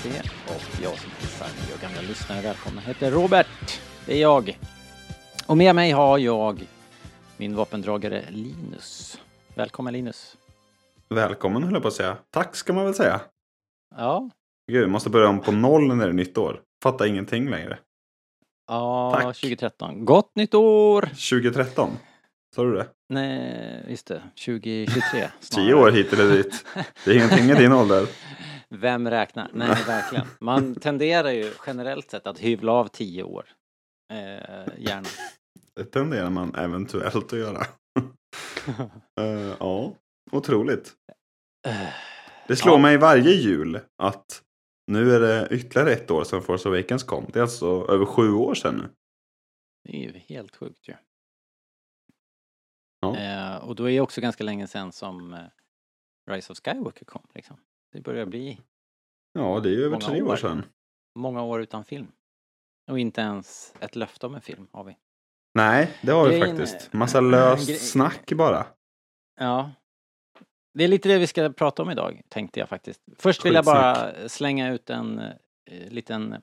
Och jag som hälsar er gamla lyssnare välkomna heter Robert. Det är jag. Och med mig har jag min vapendragare Linus. Välkommen Linus. Välkommen höll jag på att säga. Tack ska man väl säga. Ja, Gud, måste börja om på noll när det är nytt år. Fattar ingenting längre. ja Tack. 2013. Gott nytt år! 2013. Sa du det? Nej, just det. 2023. snarare. Tio år hit eller dit. Det är ingenting i din ålder. Vem räknar? Nej, verkligen. Man tenderar ju generellt sett att hyvla av tio år. Eh, gärna. Det tenderar man eventuellt att göra. Eh, ja, otroligt. Det slår Ja. mig varje jul att nu är det ytterligare ett år sedan Force Awakens kom. Det är alltså över sju år sedan nu. Det är ju helt sjukt ju. Ja. Eh, och då är det också ganska länge sedan som eh, Rise of Skywalker kom. Liksom. Det börjar bli Ja, det är ju över tre år. år sedan. många år utan film. Och inte ens ett löfte om en film har vi. Nej, det har vi Grejen är- faktiskt. Massa Gre- löst snack bara. Ja. Det är lite det vi ska prata om idag, tänkte jag faktiskt. Först vill jag bara slänga ut en eh, liten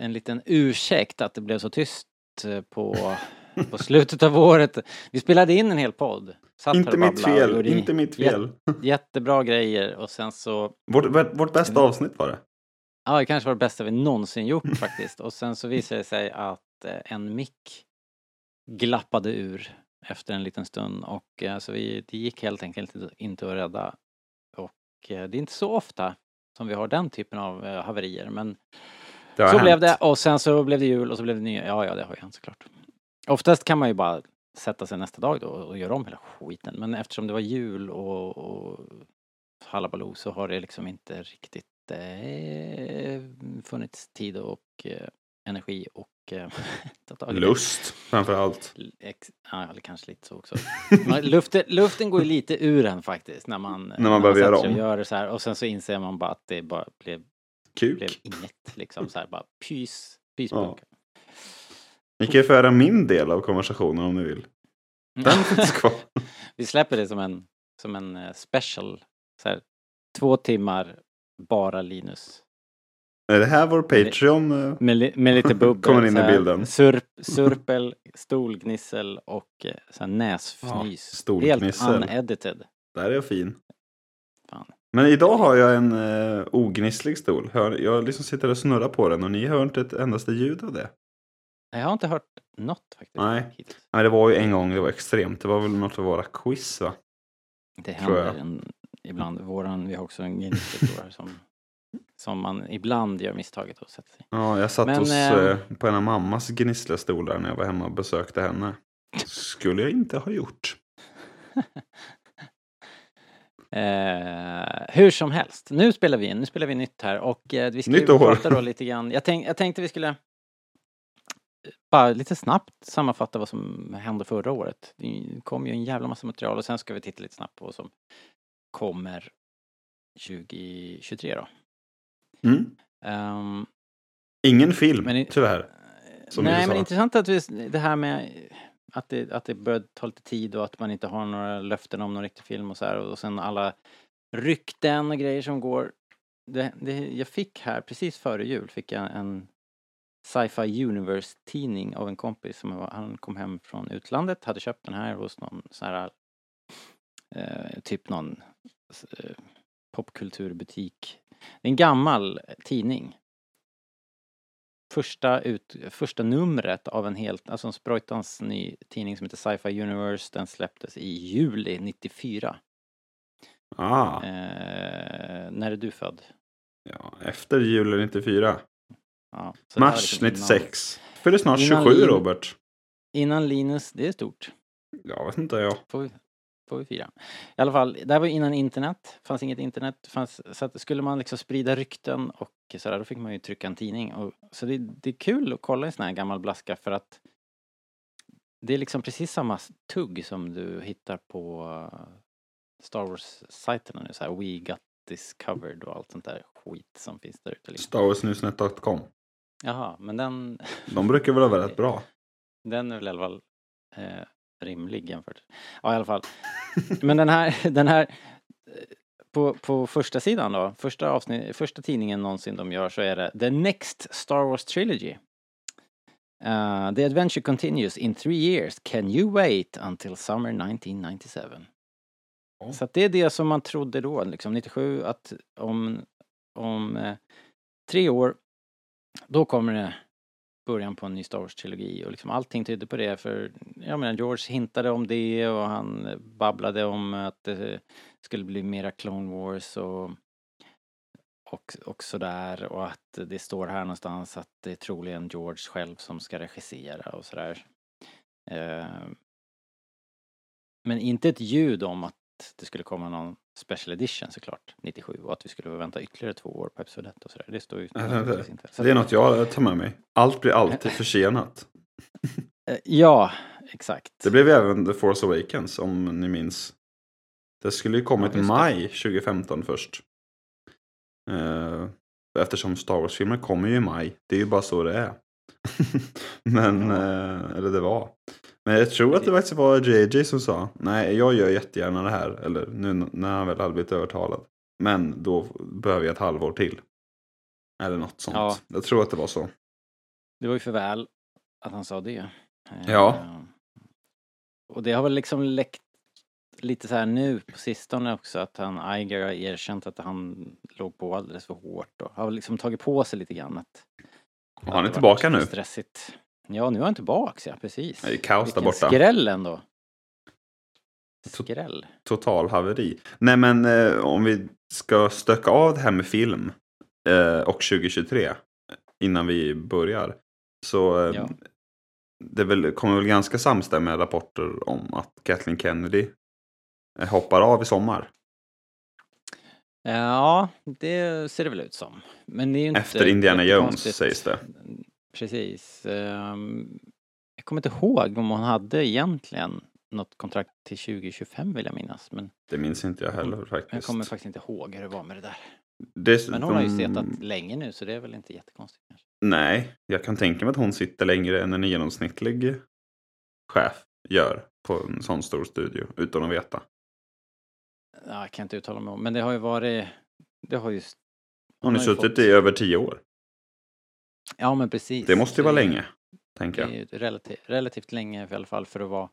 en liten ursäkt att det blev så tyst eh, på, på slutet av året. Vi spelade in en hel podd. Satt Inte mitt fel, inte mitt fel. Jättebra grejer och sen så, Vårt, vårt bästa avsnitt var det. ja det kanske var det bästa vi någonsin gjort faktiskt. Och sen så visade det sig att eh, en mick glappade ur efter en liten stund och eh, så vi, det gick helt enkelt inte att rädda. Och eh, det är inte så ofta som vi har den typen av haverier men så hänt. blev det och sen så blev det jul och så blev det nya. Ja, ja, det har ju hänt såklart. Oftast kan man ju bara sätta sig nästa dag då och göra om hela skiten. Men eftersom det var jul och, och halabaloo så har det liksom inte riktigt eh, funnits tid och eh, energi och eh, ta tag i det. Lust framför allt. Ja, eller kanske lite så också. Luften, luften går ju lite ur en faktiskt när man, när man behöver sätter göra om. gör det så här och sen så inser man bara att det bara blev, Kuk. blev inget liksom så här bara pys, Ja. Ni kan ju föra min del av konversationen om ni vill. Den finns kvar. Vi släpper det som en, som en eh, special. Så här, två timmar, bara Linus. Är det här vår Patreon? eh? Med, med lite bubbel. Kommer in i bilden. Surp, surpel, stolgnissel och eh, så här näsfnys. Ja, Helt stolgnissel. unedited. Där är jag fin. Fan. Men idag har jag en uh, ognisslig stol. Hör, jag liksom sitter och snurrar på den och ni hör inte ett endaste ljud av det. Jag har inte hört något faktiskt. Nej. hittills. Nej, det var ju en gång det var extremt. Det var väl något av våra quiz va? Det händer en, ibland. Våran, vi har också en gnisselstor här som, som man ibland gör misstaget att sätta sig. Ja, jag satt Men, hos, ehm, eh, på en av mammas gnisslarstolar när jag var hemma och besökte henne. Skulle jag inte ha gjort. Eh, hur som helst, nu spelar vi in, nu spelar vi nytt här och eh, vi ska Nytt ju år. prata då lite grann. Jag, tänk, jag tänkte vi skulle bara lite snabbt sammanfatta vad som hände förra året. Det kom ju en jävla massa material och sen ska vi titta lite snabbt på vad som kommer 2023 då. Mm. Ehm, Ingen film, Men tyvärr. Som Nej, men sa. intressant att vi, det här med att det, att det börjar ta lite tid och att man inte har några löften om någon riktig film och så här och sen alla rykten och grejer som går. Det, det, jag fick här precis före jul fick jag en Sci-Fi Universe tidning av en kompis som var, han kom hem från utlandet, hade köpt den här hos någon sån här eh, typ någon eh, popkulturbutik. Det är en gammal tidning första, ut, första numret av en helt, alltså en Sproitans ny tidning som heter Sci-Fi Universe. Den släpptes i juli 94. Ah, Eh, när är du född? ja, efter julen 94. Ja, Mars liksom innan- 96. Fyller snart innan 27 Lin- Robert. Innan Linus, det är stort. Jag vet inte jag. Får vi, får vi fira. I alla fall, det här var innan internet, fanns inget internet, fanns, så att skulle man liksom sprida rykten och sådär, då fick man ju trycka en tidning. Och, så det, det är kul att kolla en sån här gammal blaska för att det är liksom precis samma tugg som du hittar på uh, Star Wars-sajterna nu, så här We got this covered och allt sånt där skit som finns där ute. Liksom. Starwarsnewsnet.com. Jaha, men den, De brukar väl vara rätt bra. den är väl i alla fall eh, rimlig jämfört. Ja, i alla fall. Men den här, den här eh, på, på första sidan då, första avsnitt, första tidningen någonsin de gör så är det The Next Star Wars Trilogy. Uh, the adventure continues in three years. Can you wait until summer 1997? Ja. Så det är det som man trodde då, liksom 97, att om, om eh, tre år, då kommer det början på en ny Star Wars-trilogi och liksom allting tydde på det för, jag menar George hintade om det och han babblade om att det skulle bli mera Clone Wars och och, och sådär och att det står här någonstans att det är troligen George själv som ska regissera och sådär. Eh, men inte ett ljud om att det skulle komma någon special edition såklart, 97 och att vi skulle vänta ytterligare två år på episod 1 och sådär. Det står ju det- inte. Så Det är något jag tar med mig. Allt blir alltid försenat. Eh, Ja, exakt. Det blev även The Force Awakens om ni minns. Det skulle ju kommit Ja, maj 2015 först. Eh, eftersom Star Wars-filmer kommer ju i maj. Det är ju bara så det är. Men, Ja. eh, eller det var. Men jag tror att det faktiskt var JJ som sa nej jag gör jättegärna det här. Eller nu när han väl hade blivit övertalad. Men då behöver jag ett halvår till. Eller något sånt. Ja. Jag tror att det var så. Det var ju för väl att han sa det. Eh, Ja. Och det har väl liksom läckt lite så här nu på sistone också att han, Iger har erkänt att han låg på alldeles för hårt och har liksom tagit på sig lite grann att... Att han är tillbaka nu. Stressigt. Ja, nu är han tillbaks ja, precis. Det är kaos där Vilken borta. skräll ändå. Skräll. total haveri. Nej men eh, om vi ska stöka av det här med film eh, och 2023 innan vi börjar. Så eh, Ja. det väl, kommer väl ganska samstämmiga rapporter om att Kathleen Kennedy eh, hoppar av i sommar. Ja, det ser det väl ut som. Men det är ju inte Efter Indiana Jones sägs det. Precis. Ehm, Jag kommer inte ihåg om hon hade egentligen något kontrakt till 2025 vill jag minnas. Men Det minns inte jag heller faktiskt. jag kommer faktiskt inte ihåg hur det var med det där. Dessutom, Men hon har ju setat länge nu så det är väl inte jättekonstigt kanske. Nej, jag kan tänka mig att hon sitter längre än en genomsnittlig chef gör på en sån stor studio utan att veta. Ja, jag kan inte uttala mig om, men det har ju varit... Det har ju... Hon har ju suttit fått- i över tio år. Ja, men precis. Det måste ju vara Det- länge, tänker Det är jag. ju relativt, relativt länge i alla fall för att vara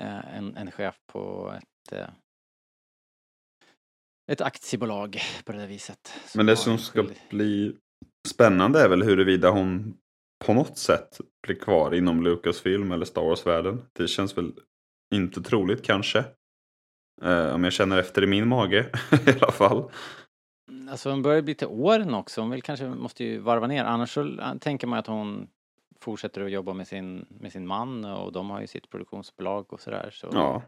eh, en, en chef på ett, eh, ett aktiebolag på det där viset. Men det som ska bli spännande är väl huruvida hon på något sätt blir kvar inom Lucasfilm eller Star Wars-världen. Det känns väl inte troligt kanske. Eh, om jag känner efter i min mage i alla fall. Alltså hon börjar bli till åren också. Hon vill kanske måste ju varva ner. Annars så äh, tänker man att hon fortsätter att jobba med sin, med sin man och de har ju sitt produktionsbolag och sådär. Så Ja,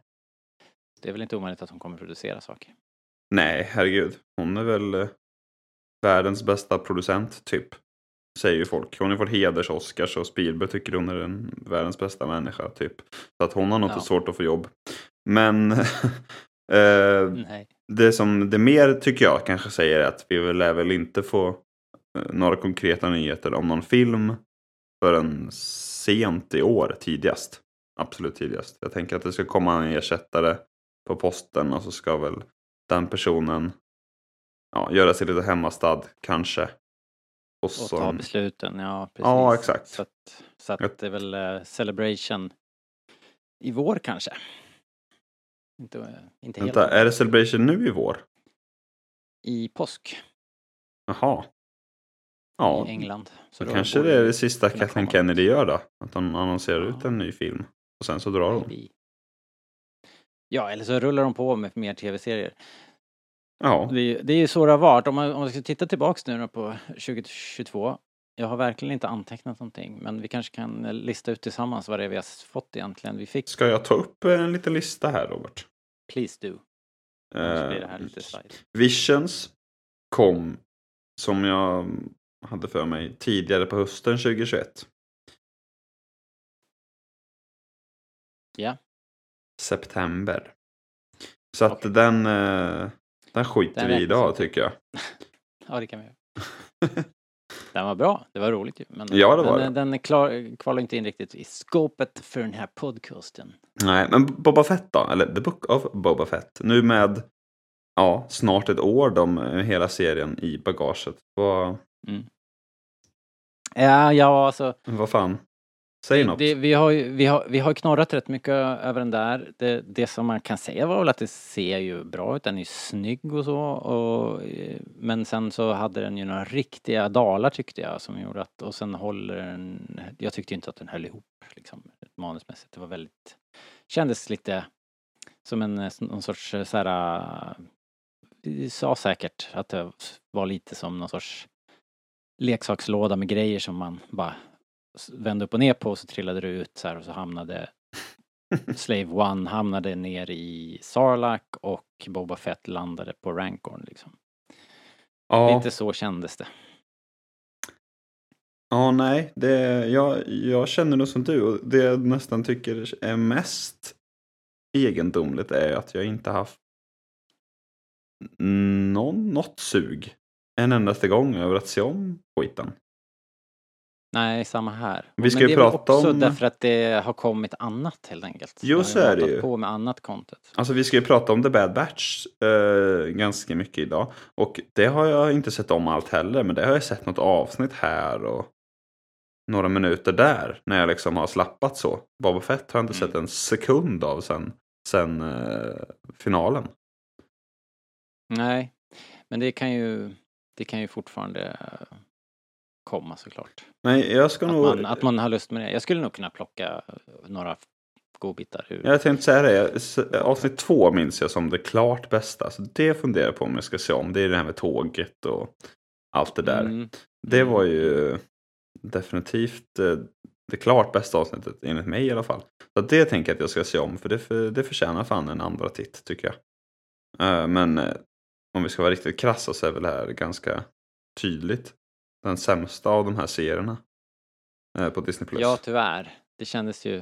det är väl inte omöjligt att hon kommer producera saker. nej herregud. Hon är väl eh, världens bästa producent typ. Säger ju folk. Hon har fått heders-Oscars och Spielberg tycker hon är den världens bästa människa typ. Så att hon har nog Ja. inte svårt att få jobb. Men eh, det som det mer tycker jag kanske säger är att vi väl lär väl inte få eh, några konkreta nyheter om någon film förrän sent i år tidigast. Absolut tidigast. Jag tänker att det ska komma en ersättare på posten och så ska väl den personen ja, göra sig lite hemmastad kanske. Och Och så, ta besluten, ja precis. Ja, exakt. Så att, så att det är väl eh, Celebration i vår kanske. Inte, eh, inte helt vänta, är det Celebration nu i vår? i påsk Jaha. Ja, i England. så då kanske det är det sista Kathleen. Kennedy gör då. Att hon annonserar ut Ja. en ny film. Och sen så drar hon. Ja, eller så rullar de på med mer tv-serier. Ja, Det, är ju så det har varit. Om man, om man ska titta tillbaks nu på 2022. Jag har verkligen inte antecknat någonting, men vi kanske kan eh, lista ut tillsammans vad det är vi har fått egentligen. Vi fick ska jag ta upp en liten lista här Robert? Please do. Svajigt. Visions kom, som jag hade för mig, tidigare på hösten 2021. Ja. September. Så att Okej. den, eh, den skiter Den vi i idag tycker jag. Ja, det kan vi göra. Den var bra, det var roligt ju. Men, Ja, det var men det. den klar, kvalar inte in riktigt i skåpet för den här podcasten. Nej, men Boba Fett då? Eller The Book of Boba Fett. Nu med ja, snart ett år med hela serien i bagaget. Vad, Ja, ja alltså. vad fan? Säg något. Det, vi, har, vi, har, vi har knorrat rätt mycket över den där. Det, det som man kan säga var väl att det ser ju bra ut, den är ju snygg och så. Och, eh, men sen så hade den ju några riktiga dalar tyckte jag som gjorde att, och sen håller den, jag tyckte inte att den höll ihop liksom manusmässigt. Det var väldigt, kändes lite som en eh, någon sorts eh, så här, vi sa säkert att det var lite som någon sorts leksakslåda med grejer som man bara vände upp och ner på och så trillade det ut så här och så hamnade Slave One hamnade ner i Sarlacc och Boba Fett landade på Rancorn liksom. ja, Lite så kändes det. ja, nej. Det, jag, jag känner nog som du. Och det jag nästan tycker är mest egendomligt är att jag inte haft någon, något sug en endaste gång över att se om skiten. Nej, samma här. Vi ska Men ju det är väl prata också om- därför att det har kommit annat helt enkelt. Jo, så är det ju. på med annat content. Alltså vi ska ju prata om The Bad Batch eh, ganska mycket idag. Och det har jag inte sett om allt heller. Men det har jag sett något avsnitt här och några minuter där. När jag liksom har slappat så. Boba Fett har jag inte Mm. sett en sekund av sen, sen eh, finalen. Nej, men det kan ju, det kan ju fortfarande komma såklart. Men jag ska Att nog... man, att man har lust med det. Jag skulle nog kunna plocka några godbitar ur. Jag tänkte säga det. Avsnitt två minns jag som det klart bästa. Så det funderar jag på om jag ska se om. Det är det här med tåget och allt det där. Mm. Det var ju definitivt eh, det klart bästa avsnittet enligt mig i alla fall. Så det tänker jag att jag ska se om för det, för, det förtjänar fan en andra titt tycker jag. Eh, Men eh, om vi ska vara riktigt krassa så är väl det här ganska tydligt den sämsta av de här serierna eh, på Disney+. Ja, tyvärr. Det kändes ju,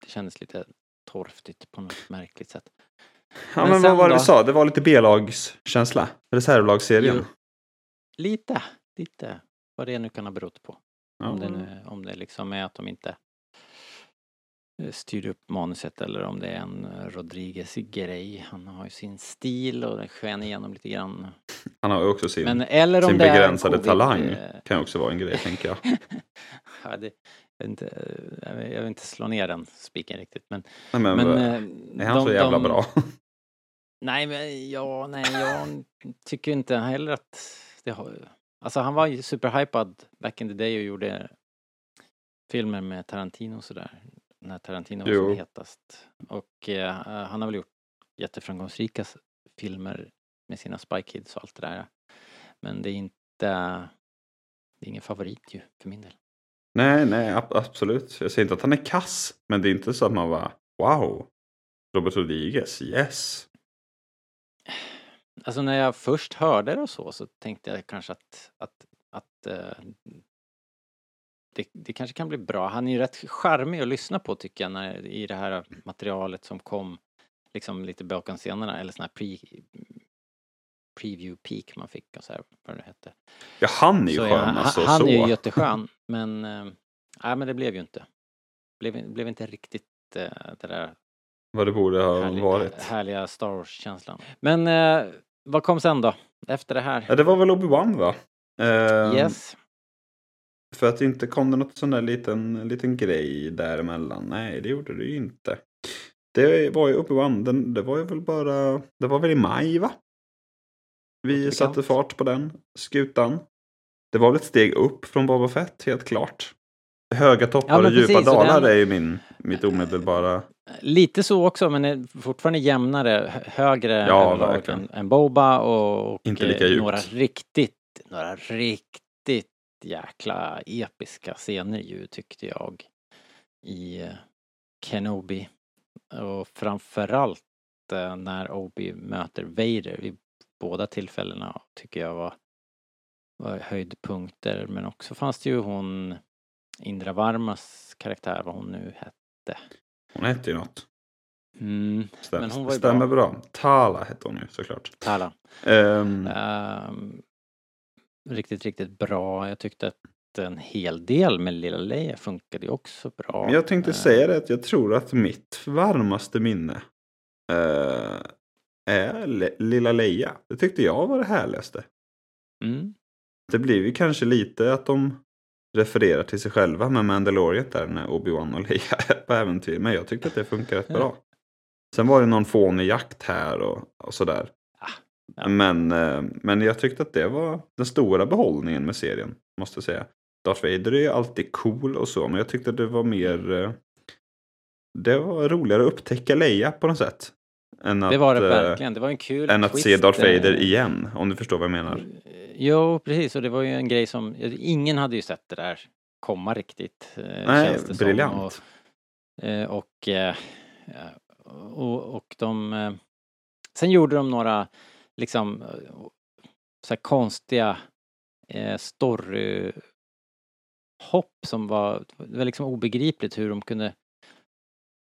det kändes lite torftigt på något märkligt sätt. ja, men men vad var det då? vi sa? Det var lite B-lagskänsla. Reservlagsserien. Jo. Lite, lite. Vad det nu kan ha berott på. Ja. Om, det nu, om det liksom är att de inte styr upp manuset eller om det är en eh, Rodriguez-grej. Han har ju sin stil och det sken igenom lite grann. Han har ju också sin, Men eller sin begränsade covid, talang. eh, Kan ju också vara en grej tänker jag. ja, det, jag, vill inte, jag, vill, inte slå ner den spiken riktigt men, Nej, men, men eh, är han så jävla bra? Nej men ja, nej jag tycker inte heller att det har... Alltså han var ju superhypad back in the day och gjorde filmer med Tarantino och sådär. När Tarantino var som hetast. Och eh, han har väl gjort jätteframgångsrika filmer med sina Spy Kids och allt det där. Men det är inte... Det är ingen favorit ju för min del. Nej, nej, ab- absolut. Jag säger inte att han är kass. Men det är inte så att man bara wow. Robert Rodriguez, yes. Alltså när jag först hörde det och så, så tänkte jag kanske att, att, att eh, det, det kanske kan bli bra. Han är ju rätt charmig att lyssna på tycker jag när, i det här materialet som kom liksom lite bakom scenerna eller sån här pre, preview peak man fick och så här vad det hette. Ja, han är ju Så skön ja, han- alltså. Han så. är ju jätteskön men, eh, nej men det blev ju inte. Blev, blev inte riktigt eh, det där Vad det borde ha härliga, varit. härliga Star Wars-känslan. Men eh, vad kom sen då? Efter det här? Ja, det var väl Obi-Wan va? Ehm, Yes. För att inte kom det något sån där liten, liten grej däremellan. Nej, det gjorde det ju inte. Det var ju Obi-Wan, den- det var ju väl bara, det var väl i maj va? Vi satte fart på den skutan. Det var väl ett steg upp från Boba Fett, helt klart. Höga toppar Ja, och djupa dalar den- är ju min, mitt omedelbara... Lite så också, men är fortfarande jämnare, hö- högre Ja, än, än Boba och, och Inte lika djupt. några riktigt, några riktigt jäkla episka scener ju tyckte jag i Kenobi. Och framförallt eh, när Obi möter Vader vid båda tillfällena tycker jag var, var höjdpunkter. Men också fanns det ju hon Indra Varmas karaktär, vad hon nu hette. Hon hette ju något. Mm, Stäm, Men hon var ju stämmer bra. bra. Tala hette hon ju såklart. Tala. Ehm, Ehm, riktigt, riktigt bra. Jag tyckte att en hel del med Lilla Leia funkade ju också bra. Men jag tänkte Eh, säga det att jag tror att mitt varmaste minne eh, är Le- Lilla Leia. Det tyckte jag var det härligaste. Mm, Det blir ju kanske lite att de refererar till sig själva med Mandalorian där när Obi-Wan och Leia är på äventyr. Men jag tyckte att det funkar rätt bra. Sen var det någon fånig jakt här och, och sådär. Men, eh, men jag tyckte att det var den stora behållningen med serien. Måste jag säga. Darth Vader är ju alltid cool och så. Men jag tyckte att det var mer... eh, Det var roligare att upptäcka Leia på något sätt. Än att, det var det eh, verkligen. Det var en kul Än att twist, se Darth Vader igen. Om du förstår vad jag menar. Jo, precis. Och det var ju en grej som, ingen hade ju sett det där komma riktigt. Nej, briljant. Och, och, och, och de, sen gjorde de några liksom eh, så här konstiga eh, storyhopp som var, det var liksom obegripligt hur de kunde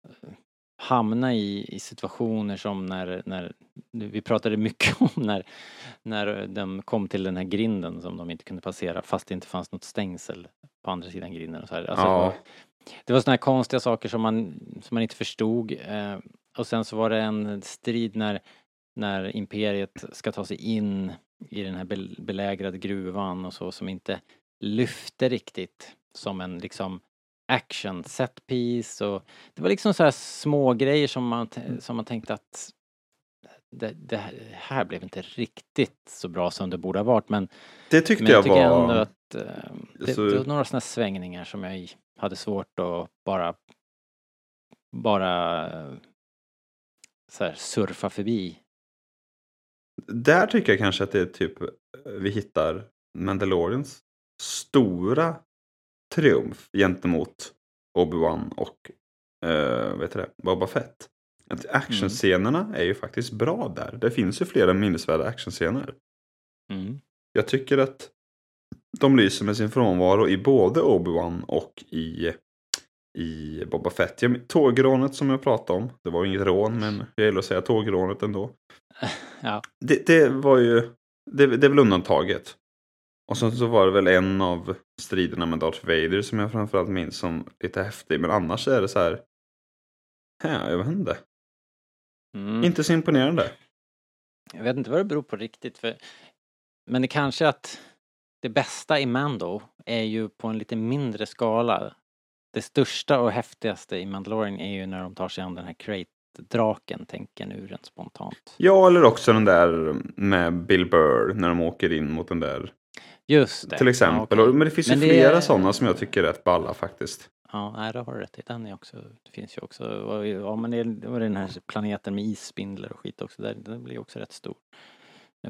eh, hamna i, i situationer som när, när, vi pratade mycket om när, när de kom till den här grinden som de inte kunde passera fast det inte fanns något stängsel på andra sidan grinden och så här. Alltså, Ja. det var, det var såna här konstiga saker som man, som man inte förstod. Eh, och sen så var det en strid när, när imperiet ska ta sig in i den här bel- belägrade gruvan och så som inte lyfte riktigt som en liksom action set piece. Och det var liksom så här små grejer som man, t- som man tänkte att det, det här blev inte riktigt så bra som det borde ha varit. Men, Det tyckte men jag jag tycker ändå var... att eh, det, Så- det var några sådana svängningar som jag hade svårt att bara bara eh, så här surfa förbi. Där tycker jag kanske att det är typ eh, vi hittar Mandalorians stora triumf gentemot Obi-Wan och uh, vet det, Boba Fett. Att actionscenerna är ju faktiskt bra där. Det finns ju flera minnesvärda actionscener. Mm. Jag tycker att de lyser med sin frånvaro i både Obi-Wan och i, i Boba Fett. Jag- Tågrånet som jag pratade om, det var ju inget rån men jag gillar att säga tågrånet ändå. Ja. Det, det var ju, det, det är väl undantaget. Och sen så var det väl en av striderna med Darth Vader som jag framförallt minns som lite häftig. Men annars är det så här, ja, jag vet inte. Mm. Inte så imponerande. Jag vet inte vad det beror på riktigt för Men det kanske att det bästa i Mando är ju på en lite mindre skala. Det största och häftigaste i Mandalorian är ju när de tar sig an den här Crate-draken, tänker nu rent spontant. Ja, eller också den där med Bill Burr när de åker in mot den där. Just det. Till exempel. Ja, okej. Men det finns Men ju det- flera sådana som jag tycker är rätt balla faktiskt. Ja, nej, det har du rätt i. Den är också, det finns ju också, ja men det, var den här planeten med isspindlar och skit också, där, den blir ju också rätt stor.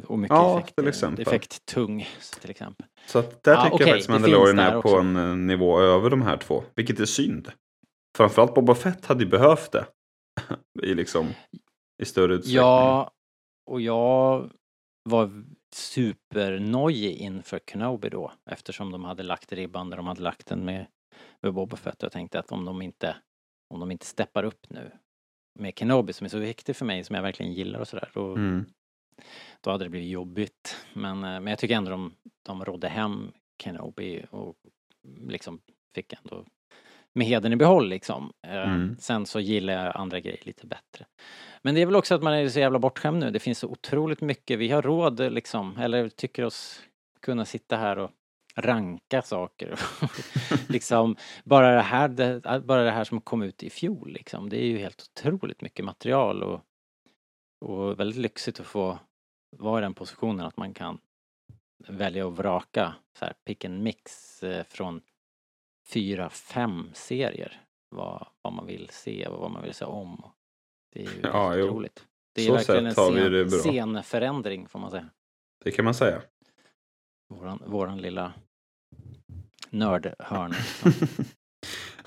Och mycket Ja, effekt, till exempel. effekttung till exempel. Så att där Ja, tycker okej, jag faktiskt Mandalorian är på också. en eh, nivå över de här två. Vilket är synd. Framförallt Boba Fett hade ju behövt det. I liksom i större utsträckning. Ja, och jag var supernojig inför Kenobi då eftersom de hade lagt ribban där de hade lagt den med, med Boba Fett och jag tänkte att om de inte om de inte steppar upp nu med Kenobi som är så viktig för mig som jag verkligen gillar och sådär då, Mm. Då hade det blivit jobbigt. Men, eh, men jag tycker ändå de, de rådde hem Kenobi och liksom fick ändå med heden i behåll liksom. Eh, Mm. Sen så gillar jag andra grejer lite bättre. Men det är väl också att man är så jävla bortskämd nu. Det finns så otroligt mycket. Vi har råd liksom, eller tycker oss kunna sitta här och ranka saker. liksom, bara det, här, det, bara det här som kom ut i fjol liksom. Det är ju helt otroligt mycket material och, och väldigt lyxigt att få vara i den positionen att man kan välja och vraka så här pick and mix eh, från fyra, fem serier vad, vad man vill se och vad man vill se om. Det är ju Ja, jo. otroligt. Det är Så verkligen en scen, scenförändring får man säga. Det kan man säga. Våran, våran lilla nördhörna.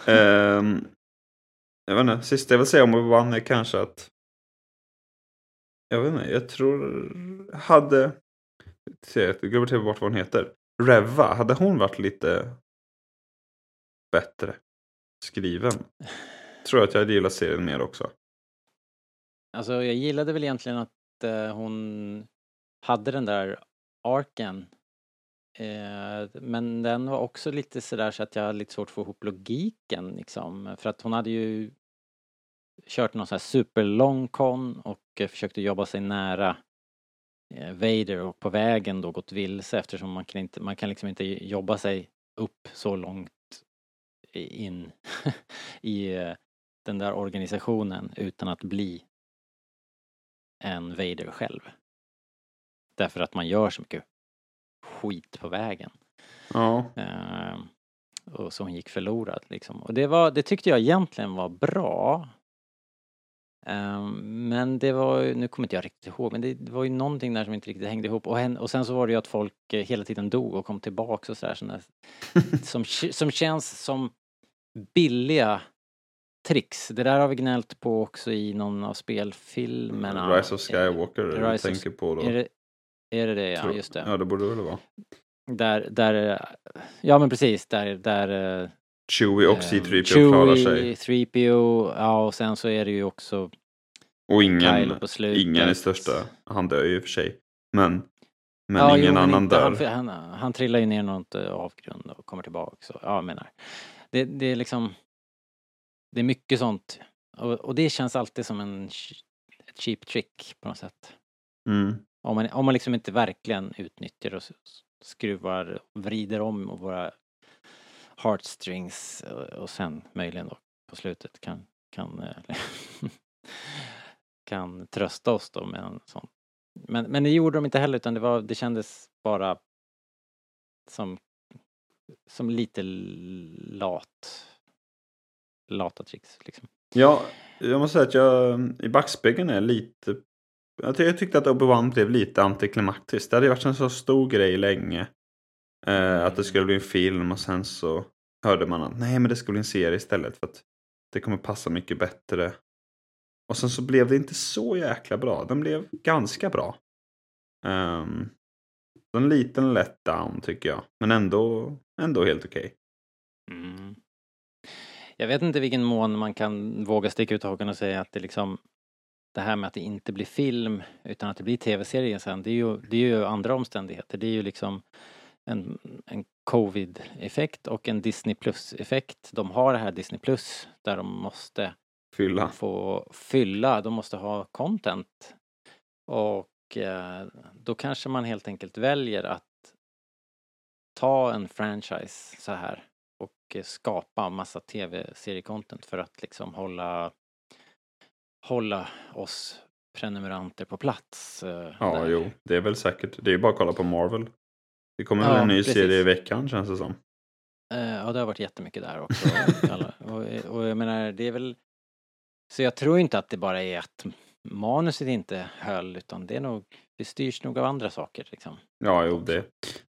Ehm, jag vet inte, sista jag vill säga om Obi-Wan är kanske att jag vet inte, jag tror... Hade... Se, jag glömmer till bort vad hon heter. Reva, hade hon varit lite bättre skriven? Tror jag att jag hade gillat serien mer också. Alltså jag gillade väl egentligen att eh, hon hade den där arken. Eh, men den var också lite sådär så att jag hade lite svårt att få ihop logiken liksom. För att hon hade ju kört någon sån här superlång kon och eh, försökte jobba sig nära eh, Vader och på vägen då gått vilse eftersom man kan inte, man kan liksom inte jobba sig upp så långt in i eh, den där organisationen utan att bli en Vader själv. Därför att man gör så mycket skit på vägen. Ja. Eh, och som gick förlorad liksom. Och det var, det tyckte jag egentligen var bra. Eh, men det var nu kommer inte jag riktigt ihåg, men det, var ju någonting där som inte riktigt hängde ihop. Och, hen, och sen så var det ju att folk eh, hela tiden dog och kom tillbaks och sådär. Sådär, som, som känns som billiga tricks. Det där har vi gnällt på också i någon av spelfilmerna. Rise of Skywalker är det du tänker på då. Är det är det, det ja, just det. Ja, det borde det väl vara. Där, där, ja men precis, där, där eh, Chewie och eh, C3PO klarar sig. 3PO, ja och sen så är det ju också Och ingen, ingen är största. Han dör ju i och för sig. Men, men ja, ingen jo, annan inte, dör. Han, han, han trillar ju ner något avgrund och kommer tillbaka. Så, ja, jag menar. Det, det är liksom, det är mycket sånt. Och, och det känns alltid som en ett cheap trick på något sätt. Mm. Om man, om man liksom inte verkligen utnyttjar och skruvar och vrider om våra heartstrings eh, och, sen möjligen då på slutet kan, kan, eh, kan trösta oss då med en sån. Men, men det gjorde de inte heller utan det var, det kändes bara som, som lite lat, lata tricks liksom. Ja, jag måste säga att jag i backspegeln är lite... Jag, tyckte att Obi-Wan blev lite antiklimaktiskt. Det hade varit en så stor grej länge. Eh, att det skulle bli en film och sen så hörde man att nej men det ska bli en serie istället för att det kommer passa mycket bättre. Och sen så blev det inte så jäkla bra. Den blev ganska bra. Um, en liten letdown tycker jag. Men ändå, ändå helt okej. Mm. Jag vet inte vilken mån man kan våga sticka ut hakan och säga att det liksom det här med att det inte blir film utan att det blir tv-serie sen, det är ju, det är ju andra omständigheter. Det är ju liksom en, en covid-effekt och en Disney plus-effekt. De har det här Disney plus där de måste Fylla. få fylla, de måste ha content. Och eh, då kanske man helt enkelt väljer att ta en franchise så här och eh, skapa massa tv-seriecontent för att liksom hålla hålla oss prenumeranter på plats. eh, Ja, där. jo. Det är väl säkert. Det är ju bara att kolla på Marvel. Det kommer Ja, väl en ny precis. serie i veckan känns det som. Eh, Ja, det har varit jättemycket där också. Och, och jag menar, det är väl... Så jag tror inte att det bara är att manuset inte höll, utan det är nog... Det styrs nog av andra saker liksom. Ja, jo, det,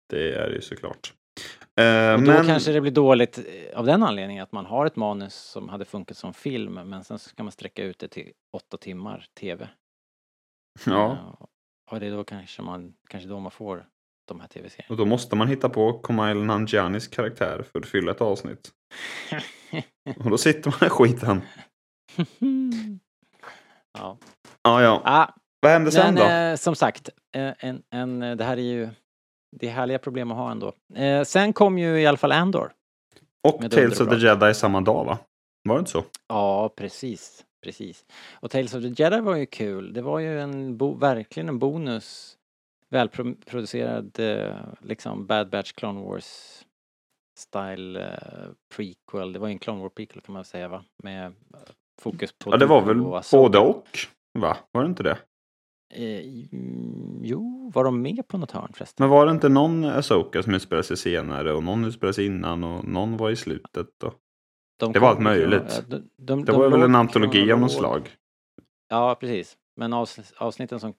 det är det ju såklart. Eh, Och då men kanske det blir dåligt eh, av den anledningen att man har ett manus som hade funkat som film, men sen ska man sträcka ut det till åtta timmar tv. ja, Eh, Och det är då kanske man, kanske då man får de här tv-serierna. och då måste man hitta på Kumail Nanjianis karaktär för att fylla ett avsnitt. Och då sitter man i skiten. ja. Ja, ja. Ah, Vad hände sen Men då? eh, som sagt, eh, en, en, det här är ju det är härliga problem att ha ändå. Eh, sen kom ju i alla fall Andor. Och Tales of the Jedi samma dag, va? Var det inte så? Ja, precis. Precis. Och Tales of the Jedi var ju kul. Det var ju en verkligen en bonus. Välproducerad eh, liksom Bad Batch Clone Wars style eh, prequel. Det var ju en Clone Wars prequel kan man säga va? Med eh, fokus på Ja, det var väl och både och, va? Var det inte det? Eh, mm, jo, var de med på något hörn förresten? Men var det inte någon Asoka som utspelade sig senare och någon utspelade sig innan och någon var i slutet? Och... De Det var allt möjligt. de, de, Det de var väl en antologi av något slag? Ja, precis. Men avs, avsnitten som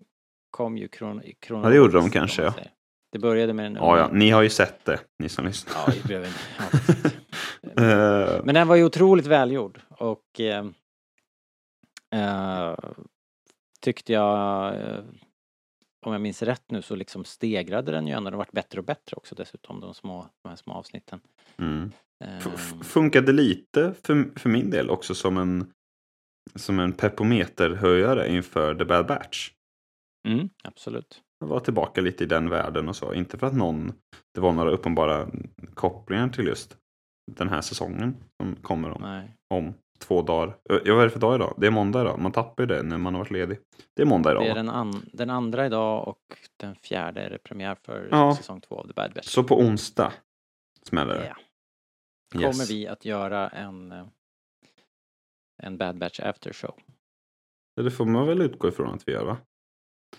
kom ju kron, kronologiskt. Ja, det gjorde de kanske, ja. Det började med den Ja, ja, ni har ju sett det, ni som lyssnar. Ja, det blev en, ja, precis. Eh, Men den var ju otroligt välgjord och eh, eh, tyckte jag, eh, om jag minns rätt nu så liksom stegrade den ju ändå, den varit bättre och bättre också dessutom, de små, de här små avsnitten. Mm. Ehm, Funkade lite för, för min del också som en, som en pepometerhöjare inför The Bad Batch. Mm, absolut. Jag var tillbaka lite i den världen och så. Inte för att någon, det var några uppenbara kopplingar till just den här säsongen som kommer om, Nej. om två dagar. Ö, Ja, vad är det för dag idag? Det är måndag idag. Man tappar ju det när man har varit ledig. Det är måndag idag. Det är den, an, den andra idag och den fjärde är det premiär för Ja. säsong två av The Bad Batch. Så på onsdag smäller det. Ja. Kommer Yes. vi att göra en, eh, en Bad Batch after show. Det får man väl utgå ifrån att vi gör va?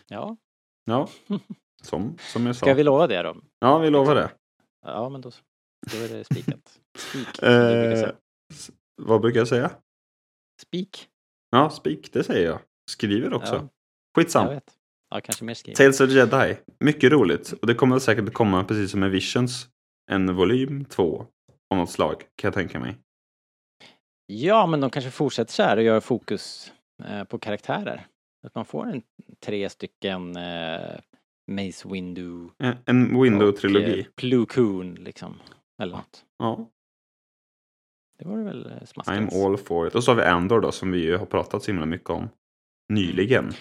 Ja, Ja, som, som jag sa. ska vi lova det då? Ja, vi lovar det. Ja, men då, då är det spikat. Spik, Eh, vad brukar jag säga? Spik. Ja, spik, det säger jag. Skriver också. Ja, Skitsam. jag vet. Ja, kanske mer skrivet. Tales of Jedi. Mycket roligt. Och det kommer säkert komma precis som med Visions. En volym två av något slag kan jag tänka mig. Ja, men de kanske fortsätter så här och gör fokus eh, på karaktärer. Att man får en tre stycken eh, Mace Windu En, en Window-trilogi. och eh, liksom. Eller något. Ja, Det vore väl eh, smaskigt. I'm all for it. Och så har vi Andor då som vi ju har pratat så himla mycket om. Nyligen.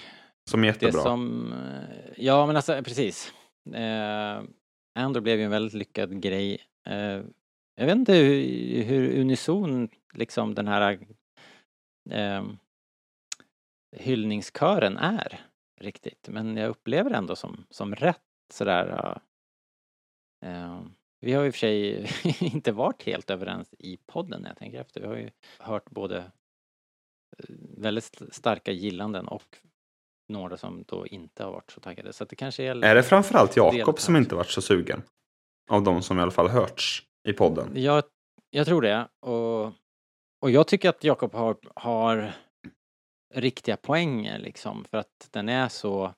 Som är Det jättebra. som, eh, ja men alltså precis. Eh, Andor blev ju en väldigt lyckad grej. Eh, jag vet inte hur, hur unison liksom den här eh, hyllningskören är riktigt. Men jag upplever ändå som, som rätt sådär. Eh, vi har ju i och för sig inte varit helt överens i podden när jag tänker efter. Vi har ju hört både eh, väldigt st- starka gillanden och några som då inte har varit så taggade. Så det kanske är... Är det framförallt Jakob som inte varit så sugen? Av de som i alla fall hörts i podden. Jag, jag tror det. Och, och jag tycker att Jakob har, har riktiga poänger liksom. För att den är så...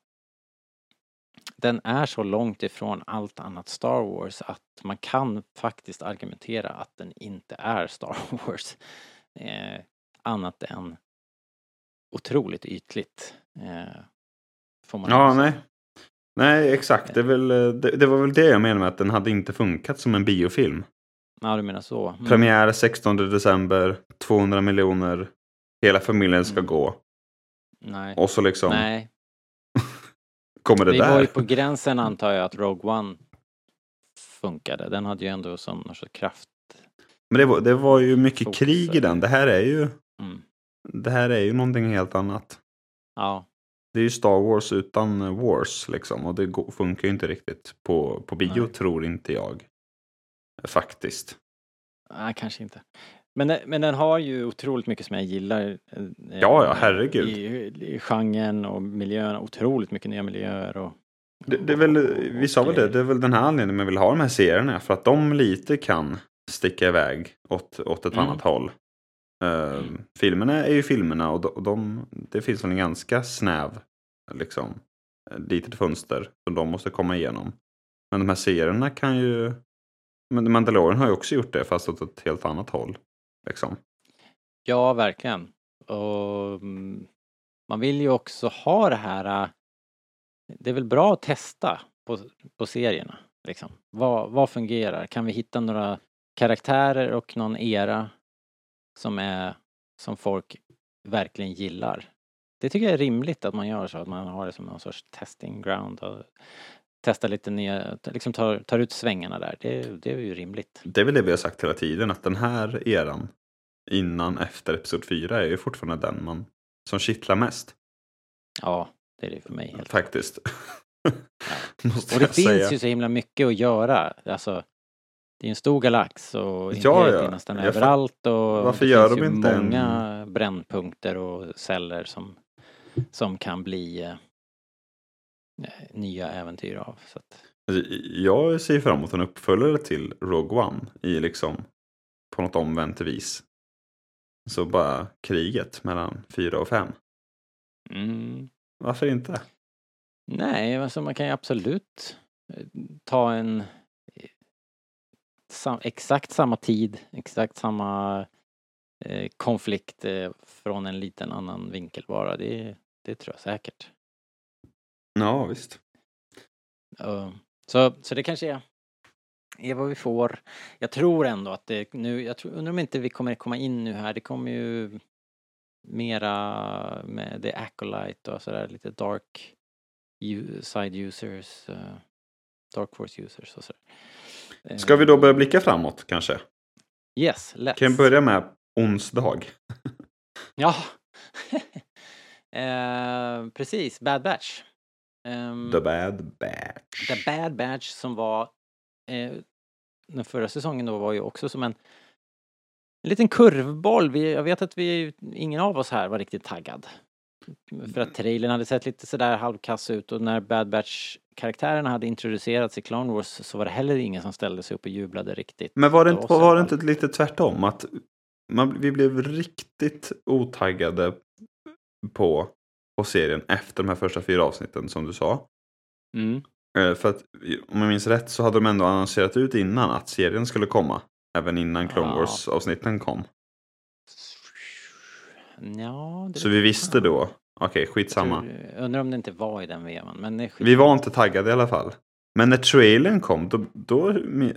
Den är så långt ifrån allt annat Star Wars att man kan faktiskt argumentera att den inte är Star Wars. Eh, annat än otroligt ytligt. Eh, får man Ja, säga. nej. Nej, exakt. Det, är väl, eh, det, det var väl det jag menade med att den hade inte funkat som en biofilm. Ja, du menar så. Mm. Premiär 16 december, 200 miljoner, hela familjen ska Mm. gå. Nej. Och så liksom Nej, kommer det vi där. var ju på gränsen antar jag att Rogue One funkade. Den hade ju ändå någon sorts kraft. Men det var, det var ju mycket Fokus, krig i den. Det här är ju, Mm. det här är ju någonting helt annat. Ja, Det är ju Star Wars utan Wars liksom. Och det funkar ju inte riktigt på, på bio Nej. tror inte jag. Faktiskt. nej, kanske inte. Men, den- men den har ju otroligt mycket som jag gillar. eh, Ja, ja, herregud. I, i genren och miljön. Otroligt mycket nya miljöer och... Det, det är väl, vi sa väl det, det är väl den här anledningen man vill ha de här serierna. För att de lite kan sticka iväg åt, åt ett Mm. annat håll. Uh, filmerna är ju filmerna och de, och de, det finns väl en ganska snäv liksom, eh, litet fönster som de måste komma igenom. Men de här serierna kan ju... Men Mandalorian har ju också gjort det fast åt ett helt annat håll. Liksom. Ja, verkligen. Och mm, man vill ju också ha det här... Äh, det är väl bra att testa på, på serierna. Liksom. Vad, vad fungerar? Kan vi hitta några karaktärer och någon era som är som folk verkligen gillar? Det tycker jag är rimligt att man gör så, att man har det som någon sorts testing ground och testar lite nya, liksom tar, tar ut svängarna där. Det, det är ju rimligt. Det är väl det vi har sagt hela tiden att den här eran innan efter episod 4 är ju fortfarande den man som kittlar mest. Ja, det är det för mig helt Faktiskt. Måste Och det finns säga. ju så himla mycket att göra. Alltså, det är en stor galax och Ja, ja. nästan Jag överallt och Varför gör de inte en- många brännpunkter och celler som, som kan bli eh, nya äventyr av. Så att, Alltså, Jag ser fram emot en uppföljare till Rogue One i liksom på något omvänt vis. Så bara kriget mellan 4 och 5. mm, Varför inte? nej, alltså man kan ju absolut eh, ta en eh, sam, exakt samma tid, exakt samma eh, konflikt eh, från en liten annan vinkel bara. Det, det tror jag säkert. Ja, visst. Uh, så, så det kanske är, är vad vi får. Jag tror ändå att det nu, jag tror, undrar om inte vi kommer komma in nu här, det kommer ju mera med The Acolyte och sådär lite dark side users, uh, dark force users och sådär. Ska vi då börja blicka framåt kanske? Yes, let's. Kan börja med onsdag? Ja. eh, precis, Bad Batch. Ehm, The Bad Batch. The Bad Batch som var eh, den förra säsongen då var ju också som en, en liten kurvboll. Vi, jag vet att vi, ingen av oss här var riktigt taggad. För att trailern hade sett lite sådär halvkass ut och när Bad Batch karaktärerna hade introducerats i Clone Wars så var det heller ingen som ställde sig upp och jublade riktigt. Men var det, inte, var det inte lite tvärtom? Att man, vi blev riktigt otaggade på, på serien efter de här första fyra avsnitten som du sa. Mm. Eh, För att om jag minns rätt så hade de ändå annonserat ut innan att serien skulle komma. Även innan Clone. Wars avsnitten kom. Ja, Så vi visste då. Okej, skitsamma. Tror- Undrar om det inte var i den vevan. Men. Vi var inte taggade i alla fall. Men när trailern kom då, då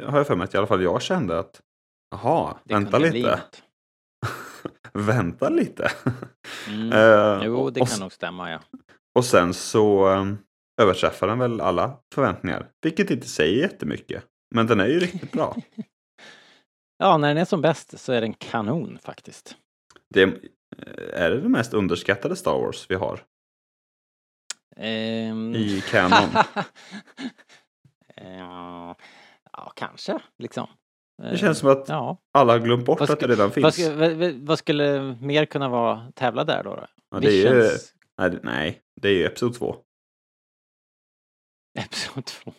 har jag för mig att i alla fall jag kände att Jaha, vänta lite. Vänta lite. Mm. Eh, Jo, det och, kan nog stämma ja. och sen så um, överträffar den väl alla förväntningar. Vilket inte säger jättemycket. Men den är ju riktigt bra. Ja, när den är som bäst så är den kanon faktiskt. Det är, är det det mest underskattade Star Wars vi har Ehm, i canon? ja, ja, kanske liksom. Det känns som att Ja. alla har glömt bort att det redan finns. vad, vad- vad skulle mer kunna vara tävla där då? då? Ja, det är ju, nej, det- nej, det är ju Episod 2. Episod 2.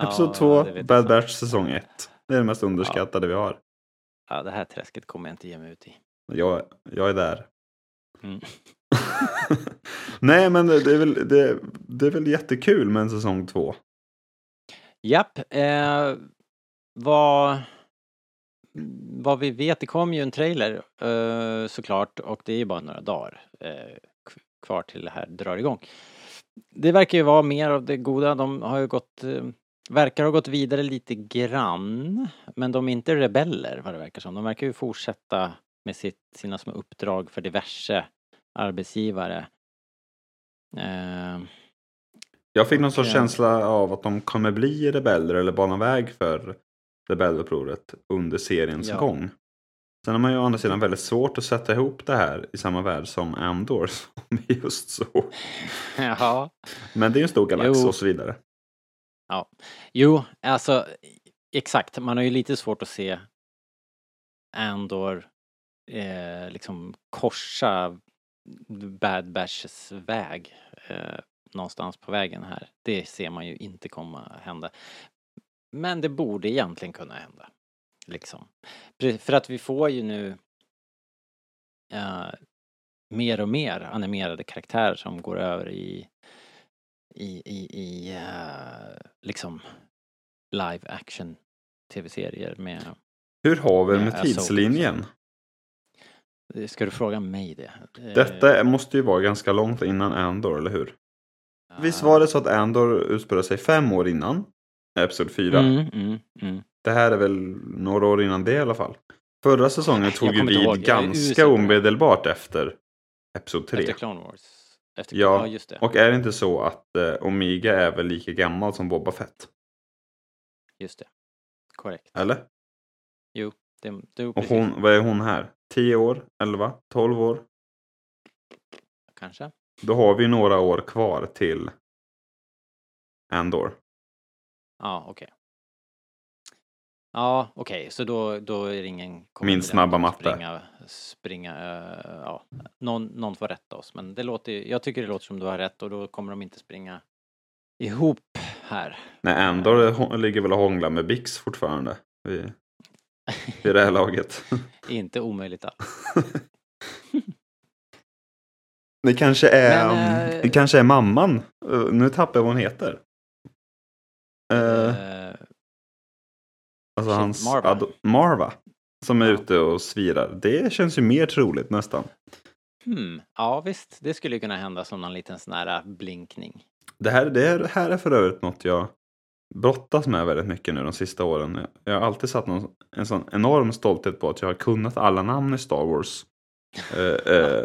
Episod 2, det vet jag Bad. Batch säsong 1. Det är det mest underskattade vi har. Ja, det här träsket kommer jag inte ge mig ut i. Jag, jag är där. Mm. Nej, men det är, väl, det, det är väl jättekul med en säsong 2. Japp, eh, vad, vad vi vet, det kom ju en trailer eh, såklart och det är ju bara några dagar eh, kvar till det här drar igång. Det verkar ju vara mer av det goda, de har ju gått, eh, verkar ha gått vidare lite grann, men de är inte rebeller vad det verkar som. De verkar ju fortsätta med sitt, sina små uppdrag för diverse arbetsgivare. Eh, Jag fick någon sorts känsla av att de kommer bli rebeller eller bana väg för rebellupproret under seriens Ja. gång. Sen har man ju å andra sidan väldigt svårt att sätta ihop det här i samma värld som Andor som just så. ja. Men det är ju en stor galax Jo. och så vidare. Jo, alltså exakt. Man har ju lite svårt att se Andor eh, liksom korsa Bad Batches väg eh, någonstans på vägen här. Det ser man ju inte komma hända. Men det borde egentligen kunna hända. Liksom. För att vi får ju nu eh, mer och mer animerade karaktärer som går över i i, i, i eh, liksom live action tv-serier med... Hur har vi med tidslinjen? Ska du fråga mig det? Eh, Detta måste ju vara ganska långt innan Andor, eller hur? ja. Visst var det så att Andor utspelade sig fem år innan? Episod 4. Mm, mm, mm. Det här är väl några år innan det i alla fall. Förra säsongen tog ju ihåg, vid ganska omedelbart efter Episod 3. Efter Clone Wars. Efter, Ja, ja. Och är det inte så att eh, Omega är väl lika gammal som Boba Fett? Just det. Korrekt. Eller? Det, det, Och precis. hon, vad är hon här? 10 år? 11? 12 år? Kanske. Då har vi några år kvar till Andor. Ja, okej. Ja, okej, så då, då är det ingen... Min snabba matte. Springa, springa, eh, ja. Någon, någon får rätta oss, men det låter jag tycker det låter som du har rätt och då kommer de inte springa ihop här. Nej, Andor hå- ligger väl och hånglar med Bix fortfarande. Vid, vid det här laget. inte omöjligt alls. Det kanske är, Men, eh, det kanske är mamman. Uh, nu tappar jag vad hon heter. Uh, alltså hans Marva. Marva. Som är Ja. ute och svirar. Det känns ju mer troligt nästan. Hmm. Ja visst, det skulle ju kunna hända som någon liten sån här blinkning. Det här, det här- här är för övrigt något jag brottas med väldigt mycket nu de sista åren. Jag har alltid satt någon, en sån enorm stolthet på att jag har kunnat alla namn i Star Wars. Eh, eh,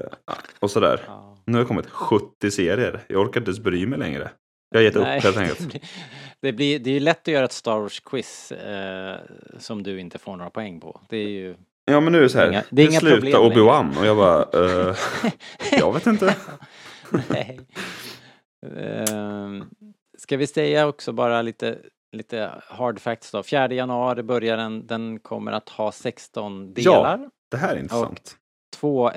och sådär. Ja. Nu har det kommit 70 serier. Jag orkar inte ens bry mig längre. Jag har gett upp helt enkelt. det, blir, det är ju lätt att göra ett Star Wars-quiz eh, som du inte får några poäng på. Det är ju... Ja men nu är det så här. Inga- det är inga sluta. Obi-Wan. Och jag bara, eh, jag vet inte. Nej. Ehm, ska vi säga också bara lite, lite hard facts då. 4 januari börjar den, den kommer att ha 16 delar. Det här är intressant. Två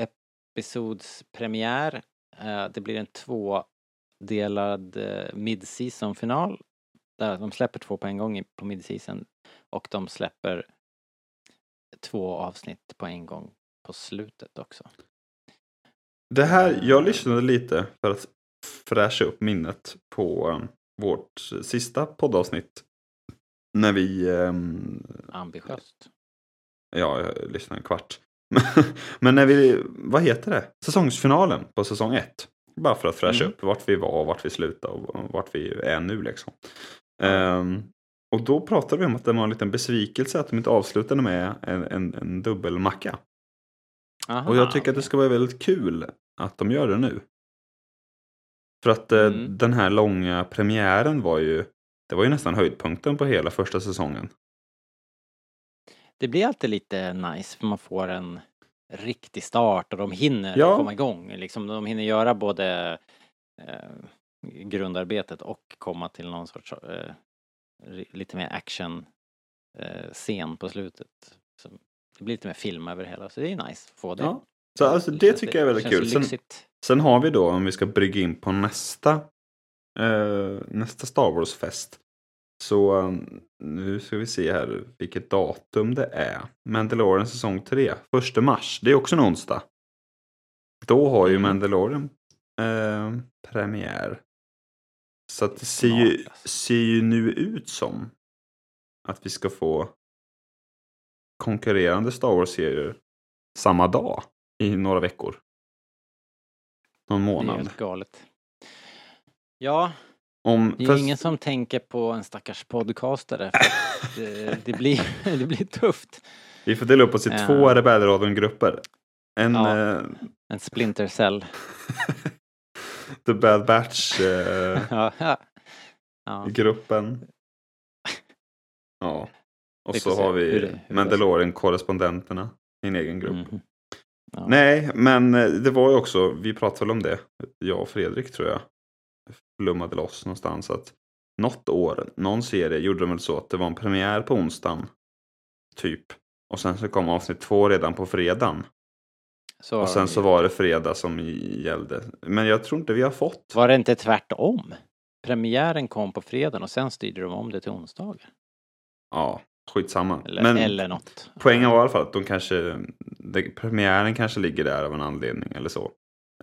episods premiär. Eh, det blir en tvådelad eh, mid-season final. Där de släpper två på en gång på mid-season. Och de släpper två avsnitt på en gång på slutet också. Det här, jag lyssnade lite för att fräscha upp minnet på eh, vårt sista poddavsnitt. När vi, ehm, Ambitiöst. ja, jag lyssnade en kvart. Men när vi, vad heter det? Säsongsfinalen på säsong ett. Bara för att fräscha Mm. upp vart vi var, vart vi slutade och vart vi är nu liksom. Ehm, och då pratade vi om att det var en liten besvikelse att de inte avslutade med en, en, en dubbelmacka. Aha, Och jag tycker att det ska vara väldigt kul att de gör det nu. För att eh, Mm. den här långa premiären var ju, det var ju nästan höjdpunkten på hela första säsongen. Det blir alltid lite nice för man får en riktig start och de hinner Ja. komma igång. Liksom, de hinner göra både eh, grundarbetet och komma till någon sorts eh, lite mer action eh, scen på slutet. Så det blir lite mer film över det hela så det är nice att få det. Ja. Så alltså, det känns- tycker jag är väldigt kul. Sen, sen har vi då, om vi ska brygga in på nästa, eh, nästa Star Wars-fest. Så eh, nu ska vi se här vilket datum det är. Mandalorian säsong 3, 1 mars. Det är också en onsdag. Då har ju Mm. Mandalorian eh, premiär. Så att det ser ju, ser ju nu ut som att vi ska få konkurrerande Star Wars-serier samma dag i några veckor. Någon Det är månad. helt galet. Ja, Om, det är fast- ingen som tänker på en stackars podcastare. Det, det, blir, det blir tufft. Vi får dela upp oss i Ja. två Rebellradion-grupper. En Ja. eh, En splinter cell. The Bad Batch-gruppen. ja, ja. ja. Och så har vi hur det- hur det Mandalorian-korrespondenterna i en egen grupp. Mhm. Ja. Nej, men eh, det var ju också, vi pratade väl om det, jag och Fredrik tror jag, flummade loss någonstans att något år, någon serie gjorde de väl så att det var en premiär på onsdagen, typ. Och sen så kom avsnitt två redan på fredagen. Så Och sen så var det fredag som gällde. Men jag tror inte vi har fått. Var det inte tvärtom? Premiären kom på fredagen och sen styrde de om det till onsdagar. Ja, skitsamma. Eller, Men eller något. poängen var i alla fall att de kanske, det, premiären kanske ligger där av en anledning eller så.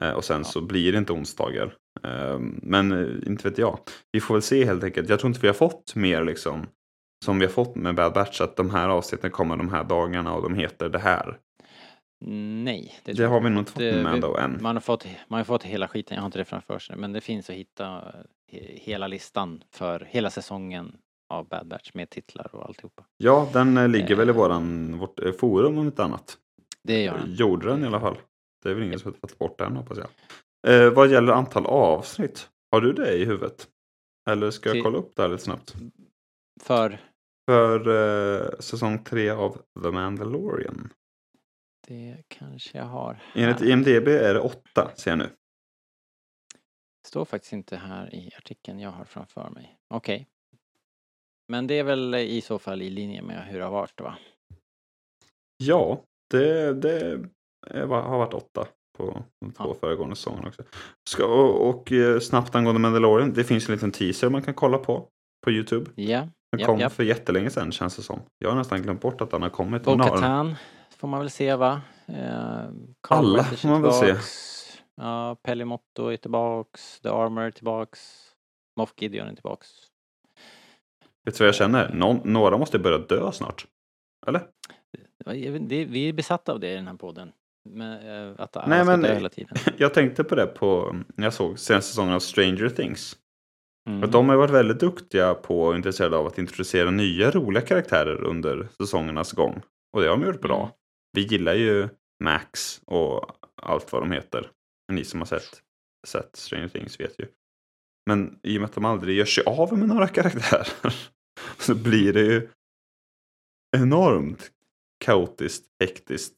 Eh, och sen Ja. så blir det inte onsdagar. Eh, men eh, inte vet jag. Vi får väl se helt enkelt. Jag tror inte vi har fått mer liksom som vi har fått med Bad Batch att de här avsnitten kommer de här dagarna och de heter det här. Nej. Det, tror har jag vi nog inte fått Det- med då än. Man har, fått, man har fått hela skiten, jag har inte det framför sig, men det finns att hitta he- hela listan för hela säsongen av Bad Batch med titlar och alltihopa. Ja, den eh, ligger väl i Eh. våran, vårt eh, forum om inte annat. Det gör den. Gjorde den i alla fall. Det är väl ingen som har tagit bort den hoppas jag. Eh, vad gäller antal avsnitt, har du det i huvudet? Eller ska jag Till- kolla upp det här lite snabbt? För För eh, säsong tre av The Mandalorian. Det kanske jag har Enligt här. IMDB är det åtta, ser jag nu. står faktiskt inte här i artikeln jag har framför mig. Okej. Men det är väl i så fall i linje med hur det har varit va? Ja, det, det är, har varit åtta på de två Ja. föregående säsongerna också. Ska, och, och eh, snabbt angående Mandalorian, det finns en liten teaser man kan kolla på på YouTube. Ja. Den Japp, kom japp. för jättelänge sedan känns det som. Jag har nästan glömt bort att den har kommit. Bo-Katan får man väl se va? Eh, Alla får man väl se. Ja, Pelle Motto är tillbaks. The Armor är tillbaks. Moff Gideon är tillbaks. Vet du vad jag känner? Någon, några måste börja dö snart. Eller? Det- Vi är besatta av det i den här podden. Men, eh, att alla Nej, ska men- dö hela tiden. Jag tänkte på det på, när jag såg senaste säsongen av Stranger Things. Mm. De har varit väldigt duktiga på och intresserade av att introducera nya roliga karaktärer under säsongernas gång. Och det har de gjort bra. Vi gillar ju Max och allt vad de heter. Ni som har sett, sett Stranger Things vet ju. Men i och med att de aldrig gör sig av med några karaktärer så blir det ju enormt kaotiskt, hektiskt,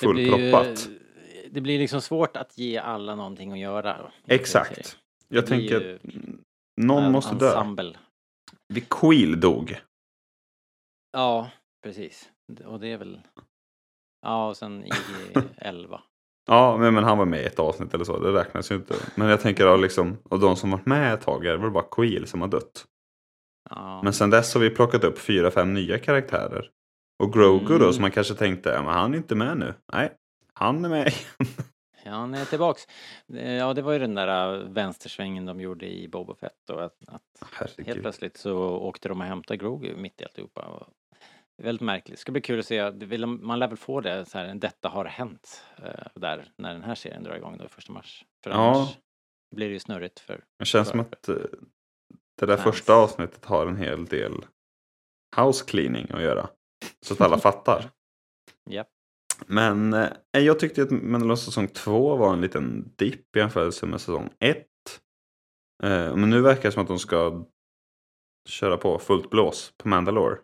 Det fullproppat. Det blir liksom svårt att ge alla någonting att göra. Exakt. Jag Det tänker att någon måste dö. ensemble. Vi Queel dog. Ja, precis. Och det är väl... Ja, och sen IG-11. Ja, men, men han var med i ett avsnitt eller så. Det räknas ju inte. Men jag tänker av liksom, och de som varit med ett tag det väl bara Queel som har dött. Ja. Men sen dess har vi plockat upp fyra, fem nya karaktärer. Och Grogu då, Mm. som man kanske tänkte, men han är inte med nu. Nej, han är med. Ja, han är tillbaks. Ja, det var ju den där äh, vänstersvängen de gjorde i Boba Fett och att, att helt plötsligt så åkte de och hämtade Grogu mitt i alltihopa. Väldigt märkligt. Det ska bli kul att se. Man lär väl få det så här, detta har hänt eh, där när den här serien drar igång då första mars. För Ja. annars blir det ju snurrigt för Det känns som att eh, det där Fans. första avsnittet har en hel del house cleaning att göra. Så att alla fattar. Japp. Men eh, jag tyckte att Mandalorian säsong 2 var en liten dipp i jämförelse med säsong 1. Eh, men nu verkar det som att de ska köra på fullt blås på Mandalore.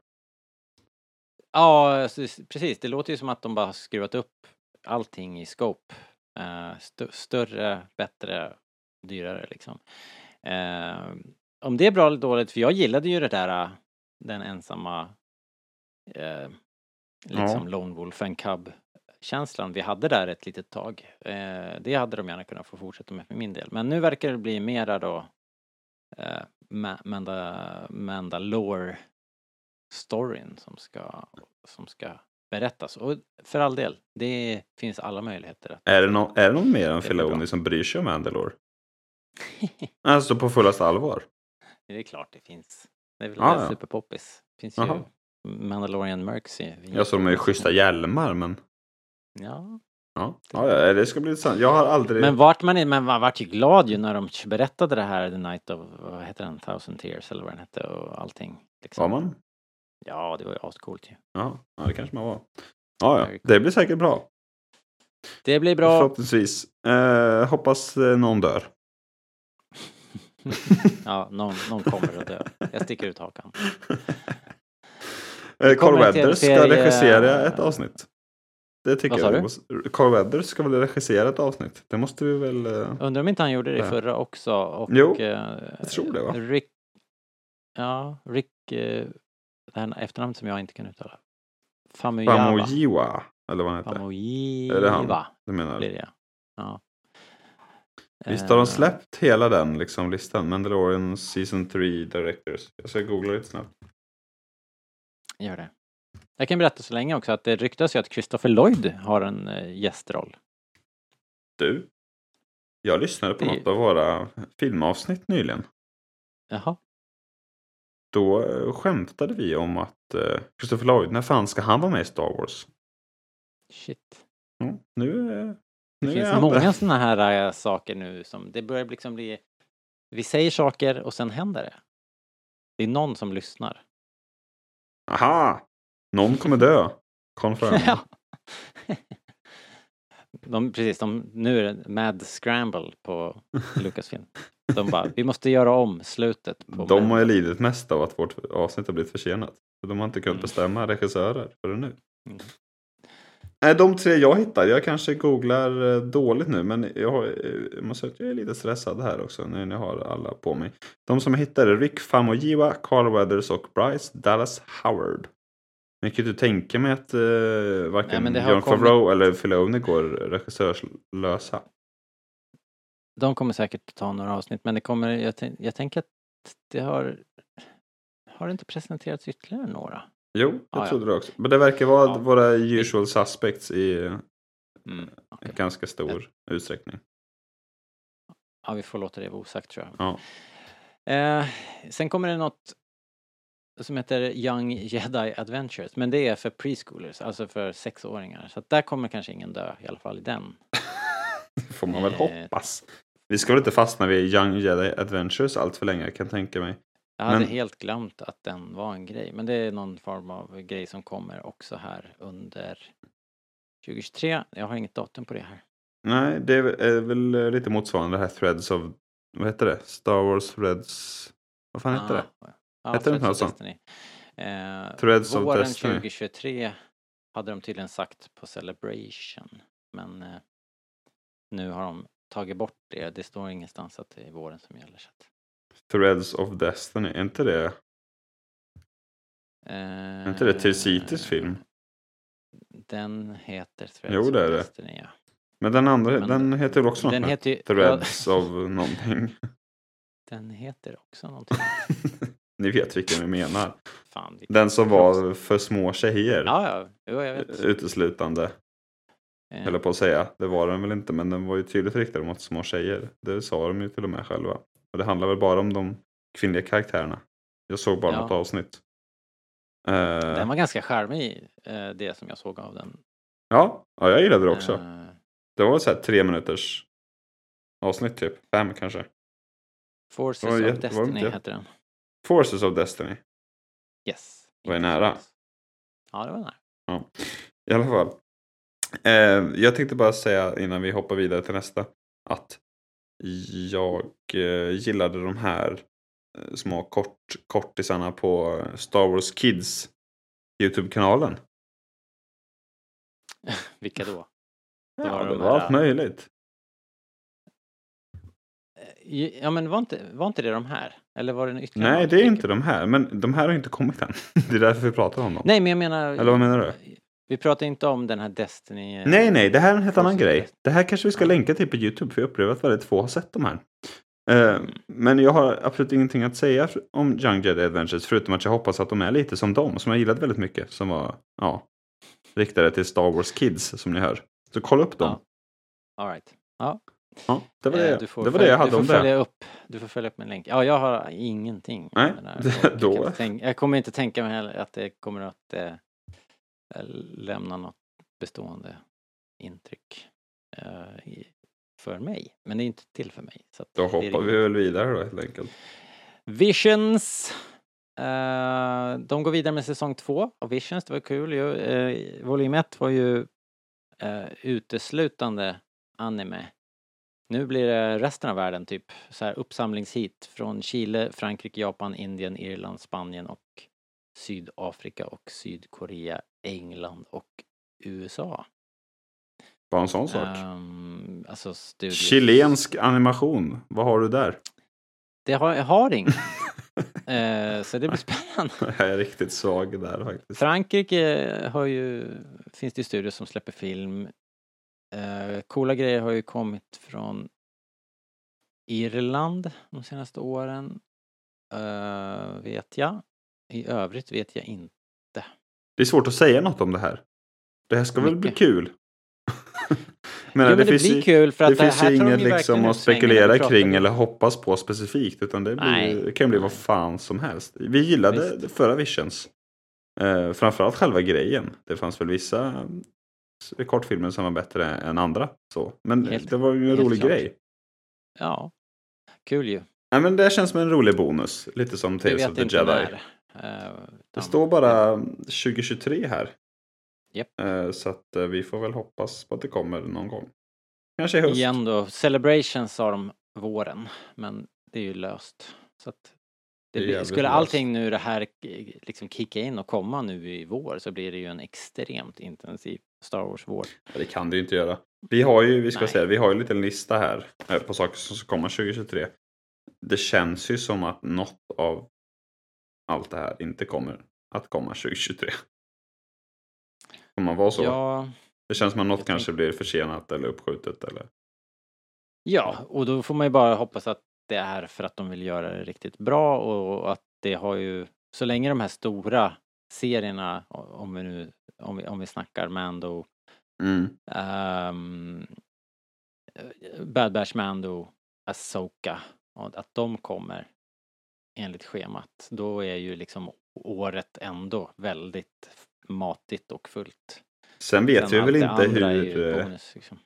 Ja, s- precis. Det låter ju som att de bara skruvat upp allting i scope. Eh, st- större, bättre, dyrare liksom. Eh, om det är bra eller dåligt, för jag gillade ju det där, eh, den ensamma, liksom Lone Wolf and Cub känslan vi hade där ett litet tag. Det hade de gärna kunnat få fortsätta med för min del. Men nu verkar det bli mera då eh, Ma- Manda, Mandalore storyn som ska, som ska berättas. Och för all del, det finns alla möjligheter. Att, Är det, no- är det någon mer än. Filoni som bryr sig om Mandalore? Alltså på fullaste allvar? det är klart det finns. Det är väl Ah, ja. superpoppis. Finns Jaha. ju Mandalorian Mercs Jag såg de är ju schyssta hjälmar men Ja. ja. ja, det ska bli intressant. Jag har aldrig... Men vart man, man vart ju glad ju när de berättade det här The Night of, vad heter den, Thousand Tears eller vad den hette och allting. Liksom. Var man? Ja, det var ju ascoolt ju. Ja, ja, det kanske man var. Ja, ja. Det blir säkert bra. Det blir bra. Förhoppningsvis. Eh, hoppas eh, någon dör. Ja, någon, någon kommer att dö. Jag sticker ut hakan. Eh, Carl Weathers ska regissera ett avsnitt. Det tycker jag. Carl Weathers ska väl regissera ett avsnitt. Det måste vi väl... eh, Undrar om inte han gjorde det i förra också. Och, Jo, eh, jag tror det, va? Rick... Ja, Rick... Det här efternamnet som jag inte kan uttala. Famuyiwa. Famuyiwa. Eller vad han heter. Är det han? Famuyiwa Du menar. blir det ja. Visst har de Eh, släppt hela den liksom, listan? Mandalorian Season 3 Directors. Jag ska googla lite snabbt. Gör det. Jag kan berätta så länge också att det ryktas ju att Christopher Lloyd har en eh, gästroll. Du, jag lyssnade på något av våra filmavsnitt nyligen. Jaha. Då eh, skämtade vi om att eh, Christopher Lloyd, när fan ska han vara med i Star Wars? Shit. Ja, nu, eh, Det nu finns många sådana här äh, saker nu som det börjar liksom bli Vi säger saker och sen händer det. Det är någon som lyssnar. Aha! Någon kommer dö. Confirm. de, precis, de, nu är det mad scramble på Lucasfilm. De bara, vi måste göra om slutet. På De Mad. har ju lidit mest av att vårt avsnitt har blivit försenat. För De har inte kunnat Mm. bestämma regissörer förrän nu. Mm. Nej, de tre jag hittade, jag kanske googlar eh, dåligt nu men jag, har, jag måste säga att jag är lite stressad här också nu när jag har alla på mig. De som jag hittade, Rick Famuyiwa, Carl Weathers och Bryce Dallas Howard. Jag kan inte tänka mig att eh, varken Nej, har John kommit- Favreau eller Filoni går regissörslösa. De kommer säkert ta några avsnitt men det kommer, jag, jag tänker att det har Har det inte presenterats ytterligare några? Jo, jag Ah, ja. trodde det också. Men det verkar vara Ja. våra usual suspects i Mm. okej. ganska stor utsträckning. Ja, vi får låta det vara osagt tror jag. Ja. Eh, sen kommer det något som heter Young Jedi Adventures. Men det är för preschoolers, alltså för sexåringar. Så där kommer kanske ingen dö, i alla fall i den. Det får man väl Eh. hoppas. Vi ska väl inte fastna vid Young Jedi Adventures allt för länge kan jag tänka mig. Jag hade Men- helt glömt att den var en grej. Men det är någon form av grej som kommer också här under 2023. Jag har inget datum på det här. Nej, det är väl lite motsvarande det här Threads of, vad heter det? Star Wars Threads, vad fan heter det? Ja, Heter den of så? Destiny. Eh, Threads of våren Destiny. 2023 hade de tydligen sagt på Celebration. Men eh, nu har de tagit bort det. Det står ingenstans att det är våren som gäller. Så att, Threads of Destiny, är inte det? eh, Är inte det till Cities film? Den heter Threads Jo, of det är det. Destiny, ja. Men den andra, Men den heter väl också något Den heter ju... Threads of någonting. Den heter också någonting. Ni vet vilken vi menar. Fan, vilken Den som var för små tjejer. Ja, ja. Jo, jag vet. Uteslutande. Eh, Eller på att säga. Det var den väl inte. Men den var ju tydligt riktad mot små tjejer. Det sa de ju till och med själva. Och det handlar väl bara om de kvinnliga karaktärerna. Jag såg bara Ja. något avsnitt. Eh, Den var ganska charmig, eh, det som jag såg av den. ja, ja, jag gillade det också. Eh, Det var så här tre minuters avsnitt typ. Fem kanske. Forces of Destiny heter den. Forces of Destiny. Yes. Var det Inte nära? Forces. Ja, det var nära. I alla fall. Eh, jag tänkte bara säga innan vi hoppar vidare till nästa. Att jag eh, gillade de här eh, små kort, kortisarna på Star Wars Kids YouTube-kanalen. Vilka då? Då Ja, var det de var här- allt möjligt. Eh, Ja, men var inte, var inte det de här? Eller var det en ytterligare? Nej, det är inte de här. Men de här har inte kommit än. Det är därför vi pratar om dem. Nej, men jag menar... Eller vad menar du? Vi pratar inte om den här Destiny... eh, Nej, nej, det här är en helt annan grej. Det här kanske vi ska Ja. länka till på YouTube för jag upplever att väldigt få har sett de här. Eh, Men jag har absolut ingenting att säga om Young Jedi Adventures förutom att jag hoppas att de är lite som dem som jag gillat väldigt mycket. Som var, ja, riktade till Star Wars Kids som ni hör. Så kolla upp dem. All right. Ja. Ja, det var Eh, det, du får det, var det jag hade om det. Upp, du får följa upp med en länk. Ja, jag har ingenting. Nej, Jag då- tänka- jag kommer inte tänka mig heller att det kommer att eh, lämna något bestående intryck eh, i, för mig. Men det är inte till för mig. Så Då hoppar vi väl vidare då helt enkelt. Visions. Eh, de går vidare med säsong två av Visions, det var kul ju. Uh, volym 1 var ju eh, uteslutande anime. Nu blir det resten av världen typ så här uppsamlingshit från Chile, Frankrike, Japan, Indien, Irland, Spanien och Sydafrika och Sydkorea, England och USA. Bara en sån sak. Um, alltså. Chilensk animation, vad har du där? Det har, jag har inget. Eh, så det blir spännande. Jag är riktigt svag där faktiskt. Frankrike har ju, finns det ju studios som släpper film. Eh, coola grejer har ju kommit från Irland de senaste åren. Eh, vet jag. I övrigt vet jag inte. Det är svårt att säga något om det här. Det här ska väl bli Mycket. kul? Men jo, men det finns blir ju- kul för Det att det finns här ju inget liksom att spekulera kring eller hoppas på specifikt. Utan det, blir, det kan bli vad fan som helst. Vi gillade Visst. förra Visions. Eh, framförallt själva grejen. Det fanns väl vissa kortfilmer som var bättre än andra. Så. Men Helt- det var ju en rolig klart. grej. Ja, kul ju. Nej, men det känns som en rolig bonus. Lite som Tales of the Jedi. när. Eh, Det står bara 2023 här. Japp. Eh, Så att eh, vi får väl hoppas på att det kommer någon gång. Kanske i höst. Igen då, Celebration sa de våren, men det är ju löst. Så att det blir, skulle allting nu det här liksom kicka in och komma nu i vår så blir det ju en extremt intensiv Star Wars-vår. Ja, Det kan det ju inte göra. Vi har ju, vi ska Nej. säga, vi har ju en liten lista här eh, på saker som ska komma 2023. Det känns ju som att något av allt det här inte kommer att komma 2023. Kommer man vara så? Ja, Det känns som att något kanske blir försenat eller uppskjutet. Eller... ja, och då får man ju bara hoppas att det är för att de vill göra det riktigt bra och att det har ju, så länge de här stora serierna, om vi nu, om vi, om vi snackar Mando, Mm. um, Bad Batch Mando, Asoka, att de kommer enligt schemat, då är ju liksom året ändå väldigt matigt och fullt. Sen vet Sen vi väl inte hur... eh, bonus, liksom.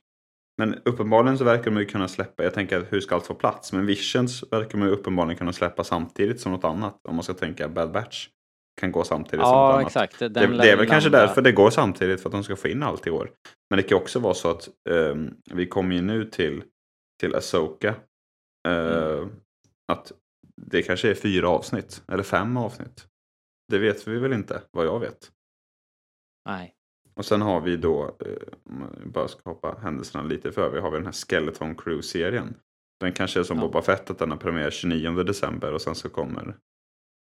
Men uppenbarligen så verkar de ju kunna släppa, jag tänker hur ska allt få plats? Men Visions verkar man ju uppenbarligen kunna släppa samtidigt som något annat. Om man ska tänka Bad Batch kan gå samtidigt som Ja, annat. exakt. Det, det är väl kanske därför det går samtidigt, för att de ska få in allt i år. Men det kan också vara så att ehm, vi kommer ju nu till, till Asoka. Mm. Att det kanske är fyra avsnitt, eller fem avsnitt. Det vet vi väl inte, vad jag vet. Nej. Och sen har vi då, eh, om vi bara ska hoppa händelserna lite för vi har vi den här Skeleton Crew-serien. Den kanske är som Ja. Boba Fett, att den har premiär 29 december och sen så kommer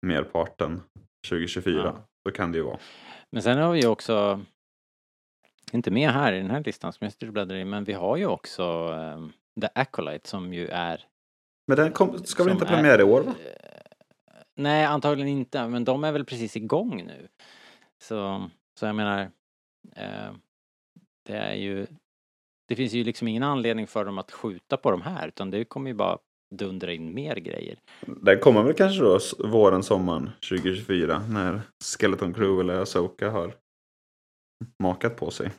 merparten 2024. Ja. Så kan det ju vara. Men sen har vi ju också, inte med här i den här listan som jag sitter och bläddrar i, men vi har ju också ehm, The Acolyte som ju är... Men den kom, ska väl inte är- premiär i år va? Nej, antagligen inte, men de är väl precis igång nu. Så, så jag menar, eh, det är ju, det finns ju liksom ingen anledning för dem att skjuta på de här, utan det kommer ju bara dundra in mer grejer. Den kommer väl kanske då våren, sommaren 2024 när Skeleton Crew eller Asoka har makat på sig.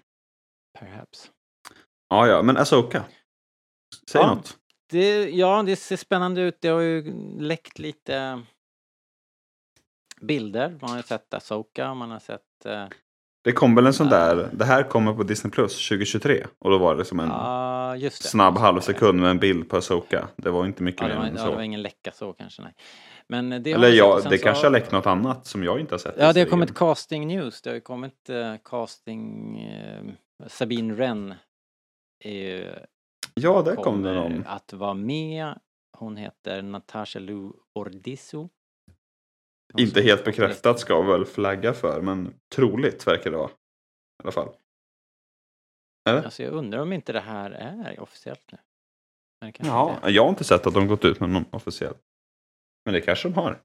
Perhaps. Ja, ja, men Asoka. Säg Ja. något. Det, ja, det ser spännande ut. Det har ju läckt lite bilder. Man har ju sett Asoka, man har sett... Det kom väl en sån där, det här kommer på Disney Plus 2023. Och då var det som en det. snabb Så halv sekund med en bild på Asoka. Det var inte mycket Ja, det mer var, än ja, det var så. ingen läcka så kanske, nej. Men det Eller ja, det så- kanske har läckt något annat som jag inte har sett. Ja, det har kommit casting news. Det har ju kommit eh, casting... Eh, Sabine Wren ju, Ja, där kom det någon. att vara med. Hon heter Natasha Lou Ordisu. Inte helt bekräftat ska väl flagga för, men troligt verkar det vara. I alla fall. Eller? Alltså jag undrar om inte det här är officiellt nu. Men det kanske Ja, inte är. jag har inte sett att de gått ut med någon officiell. Men det kanske de har.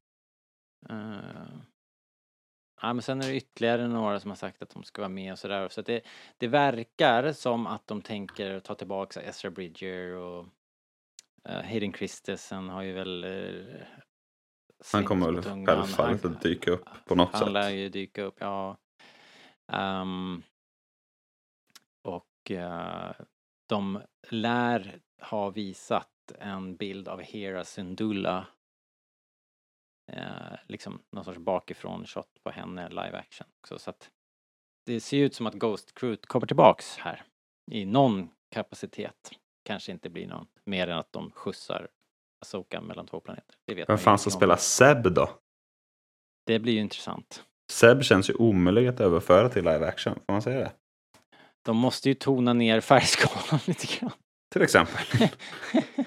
Eh, ja, men sen är det ytterligare några som har sagt att de ska vara med och sådär. Så att det, det verkar som att de tänker ta tillbaka Ezra Bridger och uh, Hayden Christensen har ju väl uh, Han kommer väl självfallet att dyka upp på något Han lär sätt. ju dyka upp, ja. Ehm, och eh, de lär ha visat en bild av Hera Syndulla. Eh, liksom någon sorts bakifrån shot på henne, live action också. Så att det ser ut som att Ghost Crew kommer tillbaks här i någon kapacitet. Kanske inte blir någon mer än att de skjutsar Asoka mellan två planeter. Det vet Vem fan ska spela Seb då? Det blir ju intressant. Seb känns ju omöjlig att överföra till live action. Får man säga det? De måste ju tona ner färgskalan lite grann. Till exempel. Eh,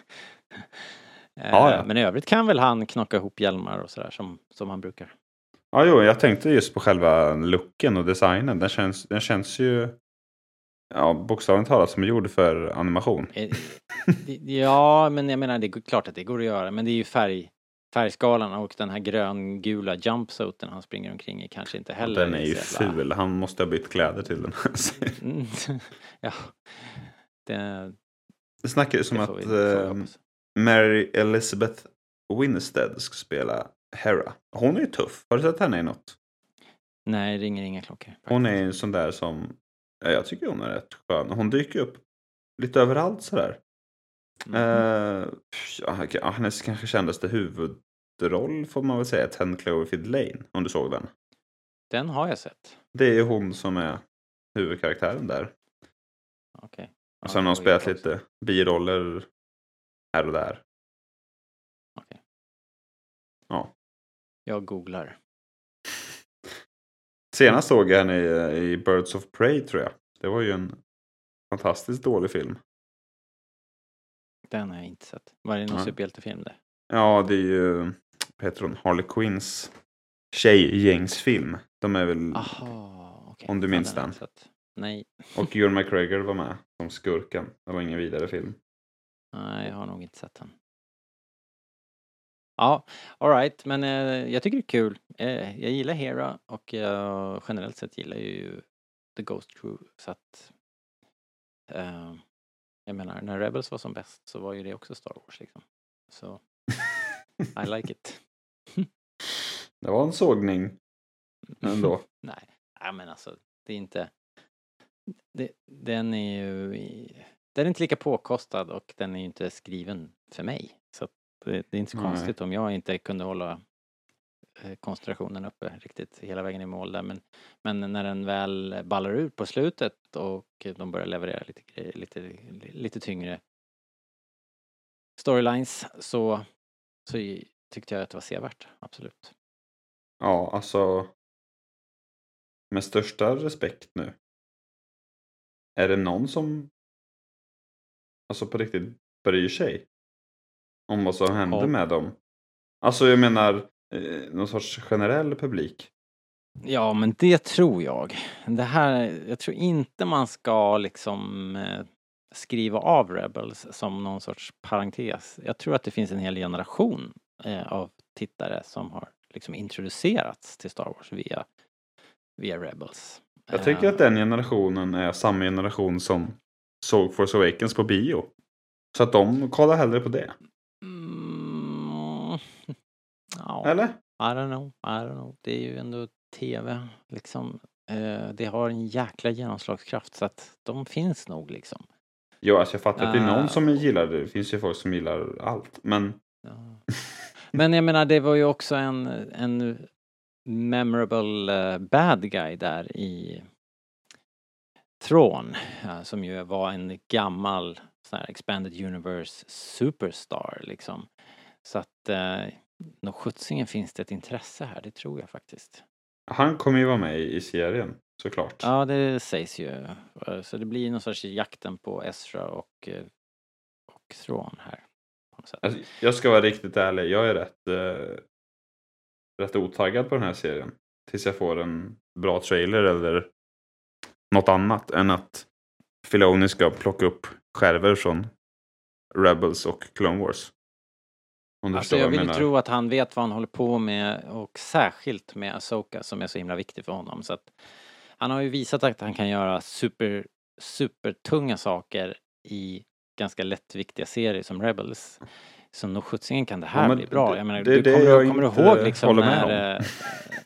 Ja, ja. Men i övrigt kan väl han knocka ihop hjälmar och sådär som, som han brukar. Ja, jo, jag tänkte just på själva looken och designen. Den känns, den känns ju ja, bokstavligt talat som gjord för animation. Eh, Ja, men jag menar det är klart att det går att göra. Men det är ju färg, färgskalan och den här gröngula jumpsuiten han springer omkring i kanske inte heller Den är ju ful. Han måste ha bytt kläder till den. Mm, ja. Det, det snackar ju som att vi, eh. Mary Elizabeth Winstead ska spela Hera. Hon är ju tuff. Har du sett henne i något? Nej, det ringer inga klockor. Hon är en sån där som, ja, jag tycker hon är rätt skön. Hon dyker upp lite överallt sådär. Ja, ja, hennes kanske kändaste huvudroll får man väl säga är 10 Cloverfield Lane, om du såg den. Den har jag sett. Det är ju hon som är huvudkaraktären där. Okej. Och Ja, sen har hon spelat lite biroller här och där. Okej. Ja. Jag googlar. Senast såg jag henne i, i Birds of Prey tror jag. Det var ju en fantastiskt dålig film. Den har jag inte sett. Var det någon Nej. superhjältefilm där? Ja, det är ju, hon, Harley Quinns tjejgängsfilm. De är väl, Aha, okej. Om du Ja, minns jag den. sett. Nej, och Ewan McGregor var med som skurken. Det var ingen vidare film. nej, jag har nog inte sett den. Ja, alright, men eh, jag tycker det är kul. Eh, jag gillar Hera och jag generellt sett gillar ju The Ghost Crew så att eh, jag menar, när Rebels var som bäst så var ju det också Star Wars liksom. Så I like it. Det var en sågning ändå. Nej, men alltså det är inte... Det, den är ju... Den är inte lika påkostad och den är ju inte skriven för mig. Det, det är inte så konstigt om jag inte kunde hålla eh, koncentrationen uppe riktigt hela vägen i mål där. Men, men när den väl ballar ut på slutet och de börjar leverera lite, grejer, lite, lite tyngre storylines så, så tyckte jag att det var sevärt, absolut. Ja, alltså. Med största respekt nu. Är det någon som alltså på riktigt bryr sig om vad som hände Ja. med dem? Alltså jag menar eh, någon sorts generell publik. Ja, men det tror jag. Det här, jag tror inte man ska liksom eh, skriva av Rebels som någon sorts parentes. Jag tror att det finns en hel generation eh, av tittare som har liksom introducerats till Star Wars via, via Rebels. Jag tycker att den generationen är samma generation som såg Force Awakens på bio. Så att de kollar hellre på det. Mm, ja, Eller? I don't know, I don't know. Det är ju ändå TV liksom. Eh, det har en jäkla genomslagskraft så att de finns nog liksom. Ja, alltså jag fattar att det är någon Ah. som gillar det. Det finns ju folk som gillar allt. Men Ja. Men jag menar, det var ju också en, en memorable eh, bad guy där i Tron, som ju var en gammal sån här expanded universe superstar liksom. Så att eh, nog sjuttsingen finns det ett intresse här, det tror jag faktiskt. han kommer ju vara med i serien såklart. Ja, det sägs ju. Eh, Så det blir någon sorts jakten på Ezra och, eh, och Thrawn här. Alltså, jag ska vara riktigt ärlig. Jag är rätt, eh, rätt otaggad på den här serien. Tills jag får en bra trailer eller något annat än att Filoni ska plocka upp skärvor från Rebels och Clone Wars. Om du Alltså jag vill menar. tro att han vet vad han håller på med och särskilt med Asoka som är så himla viktig för honom. Så att han har ju visat att han kan göra super, supertunga saker i ganska lättviktiga serier som Rebels. Så nog sjuttsingen kan det här Ja, bli bra. det- Jag menar, det du det kommer, jag kommer du ihåg liksom när... om. eh,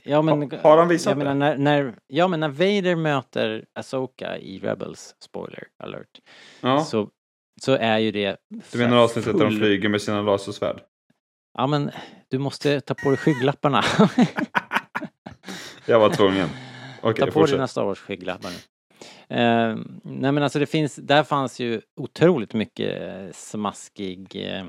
Ja men... Ha- har han visat menar, när, när, Ja men när Vader möter Asoka i Rebels, spoiler alert, Ja, så, så är ju det... du menar avsnittet där de full- flyger med sina lasersvärd? Ja men du måste ta på dig skygglapparna. Jag var tvungen. Okej, ta på fortsätt. dina Star Wars-skygglappar nu. Eh, nej men alltså det finns, där fanns ju otroligt mycket eh, smaskig eh,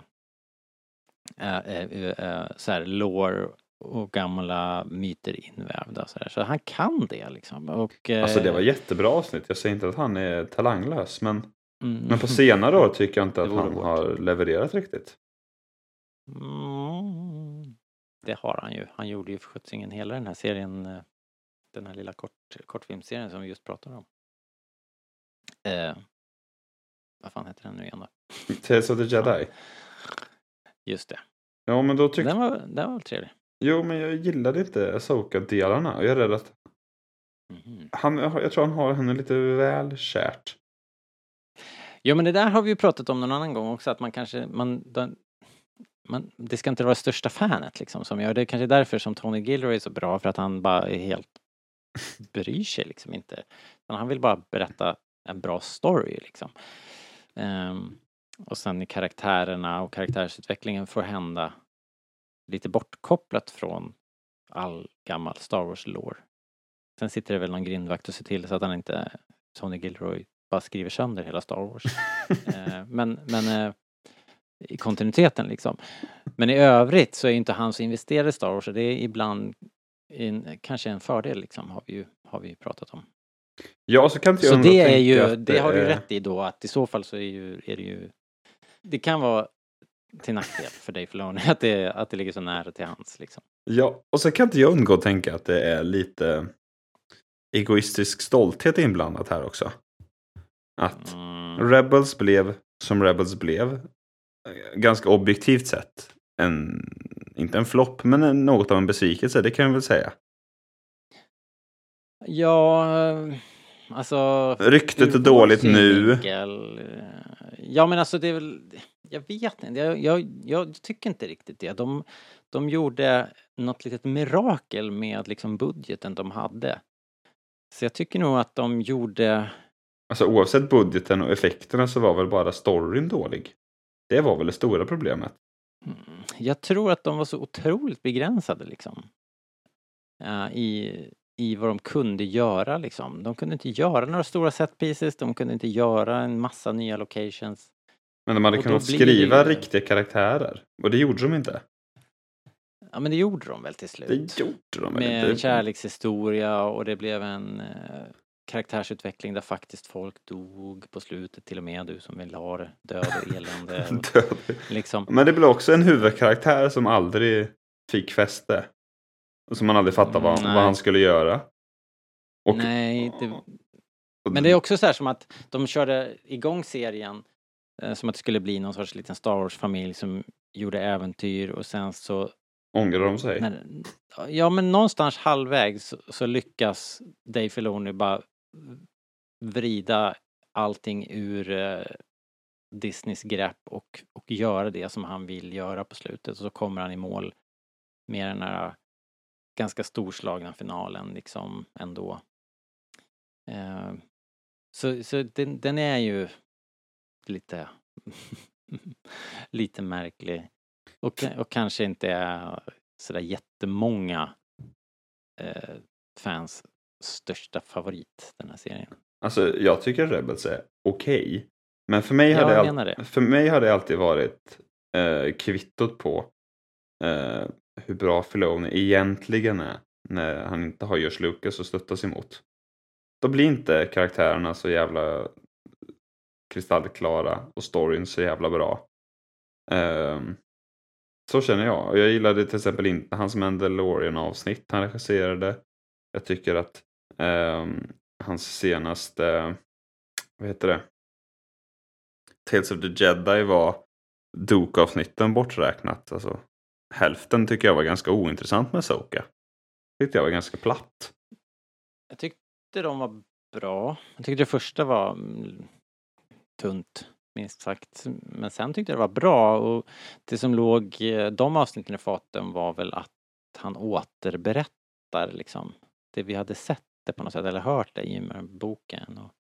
eh, eh, så här lore och gamla myter invävda så, här. så han kan det liksom. Och, eh, Alltså det var jättebra avsnitt. Jag säger inte att han är talanglös. Men, mm, men på senare år tycker jag inte att han hårt. har levererat riktigt. Mm, det har han ju. Han gjorde ju för sjuttsingen hela den här serien, eh, den här lilla kort, kortfilmsserien som vi just pratade om. Eh, vad fan heter den nu igen då? Tales of the Jedi. Just det. Ja men då tyckte Den var, den var trevlig. Jo, men jag gillade inte Asoka-delarna. Och jag är rädd att Mhm. han, jag tror han har henne lite väl kärt. Jo men det där har vi ju pratat om någon annan gång också att man kanske, man, den, man det ska inte vara största fanet liksom som gör det. är kanske är därför som Tony Gilroy är så bra för att han bara är helt bryr sig liksom inte. Han vill bara berätta en bra story liksom. Ehm, och sen i karaktärerna och karaktärsutvecklingen får hända lite bortkopplat från all gammal Star Wars-lore. Sen sitter det väl någon grindvakt och ser till så att han inte, Tony Gilroy, bara skriver sönder hela Star Wars. Eh, men men eh, i kontinuiteten liksom. Men i övrigt så är inte han så investerad i Star Wars och det är ibland en, kanske en fördel liksom har vi ju har vi pratat om. Ja, så kan inte Så det är ju, det har du rätt i då att i så fall så är, ju, är det ju det kan vara till nackdel för Dave Filoni att det, att det ligger så nära till hands liksom. Ja, och så kan inte jag undgå att tänka att det är lite egoistisk stolthet inblandat här också. Att Mm. Rebels blev som Rebels blev. Ganska objektivt sett. En, inte en flopp, men en, något av en besvikelse, det kan jag väl säga. Ja, alltså Ryktet är dåligt nu. synvinkel, eh, Ja men alltså det är väl, jag vet inte, jag, jag, jag tycker inte riktigt det. De, de gjorde något litet mirakel med liksom budgeten de hade. Så jag tycker nog att de gjorde... Alltså oavsett budgeten och effekterna så var väl bara storyn dålig. Det var väl det stora problemet. Mm, Jag tror att de var så otroligt begränsade liksom. Ja, i, I vad de kunde göra liksom. De kunde inte göra några stora set pieces, de kunde inte göra en massa nya locations. Men de hade Och kunnat skriva det- riktiga karaktärer. Och det gjorde de inte. Ja men det gjorde de väl till slut. Det gjorde de väl Med inte. en kärlekshistoria och det blev en eh, karaktärsutveckling där faktiskt folk dog på slutet, till och med du som vill ha det, död och elände. Död. liksom. Men det blev också en huvudkaraktär som aldrig fick fäste. Och som man aldrig fattade vad, Mm, Nej. vad han skulle göra. Och, Nej, det, men det är också så här som att de körde igång serien eh, som att det skulle bli någon sorts liten Star Wars-familj som gjorde äventyr och sen så Ångrar de sig? när, Ja men någonstans halvvägs så, så lyckas Dave Filoni bara vrida allting ur eh, Disneys grepp och, och göra det som han vill göra på slutet och så kommer han i mål med den här ganska storslagna finalen liksom ändå. Eh, så så den, den är ju lite lite märklig och, och kanske inte är sådär jättemånga eh, fans största favorit den här serien. Alltså jag tycker Rebels är okej. Men för mig, har det all- det. för mig har det alltid varit eh, kvittot på eh, hur bra Filoni egentligen är. När han inte har George Lucas att stötta sig mot. Då blir inte karaktärerna så jävla kristallklara och storyn så jävla bra. Um, så känner jag. Och jag gillade till exempel inte hans Mandalorian-avsnitt han regisserade. Jag tycker att um, hans senaste, vad heter det? Tales of the Jedi var Duke-avsnitten borträknat. Alltså, hälften tycker jag var ganska ointressant med Soka. Tyckte jag var ganska platt. Jag tyckte de var bra. Jag tyckte det första var mm, tunt, minst sagt. Men sen tyckte jag det var bra och det som låg eh, de avsnitten i faten var väl att han återberättar liksom det vi hade sett det på något sätt eller hört det i med boken. Och,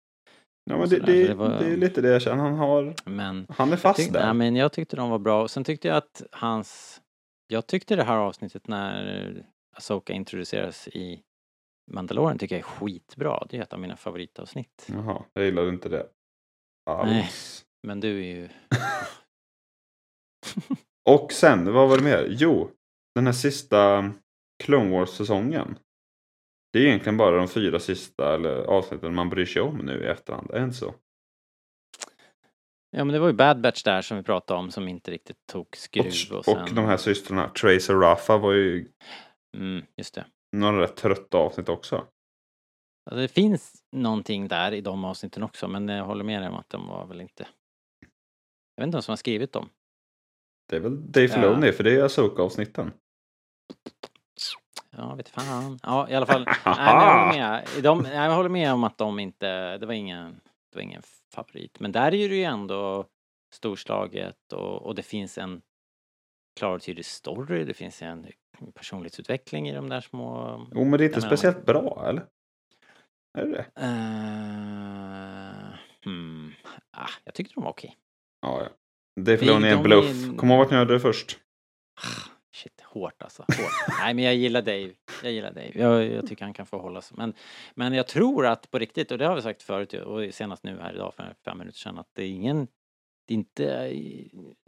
Ja, men det, det, det var- det är lite det jag känner. Han, har, men han är fast tyckte, där. nej, men jag tyckte de var bra. Sen tyckte jag att hans... Jag tyckte det här avsnittet när Asoka introduceras i Mandalorian tycker jag är skitbra. Det är ett av mina favoritavsnitt. Jaha, jag gillade inte det alls. Nej. Men du är ju... Och sen, vad var det mer? Jo, den här sista Clone Wars-säsongen. Det är egentligen bara de fyra sista eller, avsnitten man bryr sig om nu i efterhand. Är det inte så? Ja men det var ju Bad Batch där som vi pratade om som inte riktigt tog skruv. Och, Och, sen... och de här systrarna, Trace och Rafa var ju Mm, just det. några rätt trötta avsnitt också. Alltså, det finns någonting där i de avsnitten också men jag håller med dig om att de var väl inte... Jag vet inte vem som har skrivit dem. Det är väl Dave Ja. Filoni, för det är Asoka-avsnitten. Ja, vet fan. Ja, i alla fall. Nej, jag håller med. De, jag håller med om att de inte, det var ingen, det var ingen favorit. Men där är det ju ändå storslaget och, och det finns en klar och tydlig story. Det finns en personlighetsutveckling i de där små... Jo, men det är inte speciellt bra, eller? Är det det? Uh, hmm. ah, jag tyckte de var okej. Ja, ja. Dave Filoni är en bluff. är- Kom ihåg vart ni hörde det först. Shit, hårt alltså. Hårt. Nej, men jag gillar Dave. Jag gillar Dave. Jag, jag tycker han kan få hålla sig. Men, men jag tror att på riktigt, och det har vi sagt förut och senast nu här idag för fem minuter sedan, att det är ingen, det är inte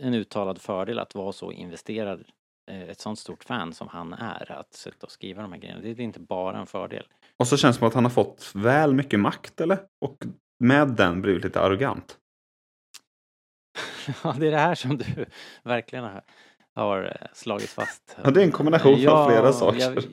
en uttalad fördel att vara så investerad, eh, ett sånt stort fan som han är, att sitta och skriva de här grejerna. Det är inte bara en fördel. Och så känns det som att han har fått väl mycket makt, eller? Och med den blivit lite arrogant. Ja, det är det här som du verkligen har, har eh, slagit fast. Ja, det är en kombination av flera saker. Jag,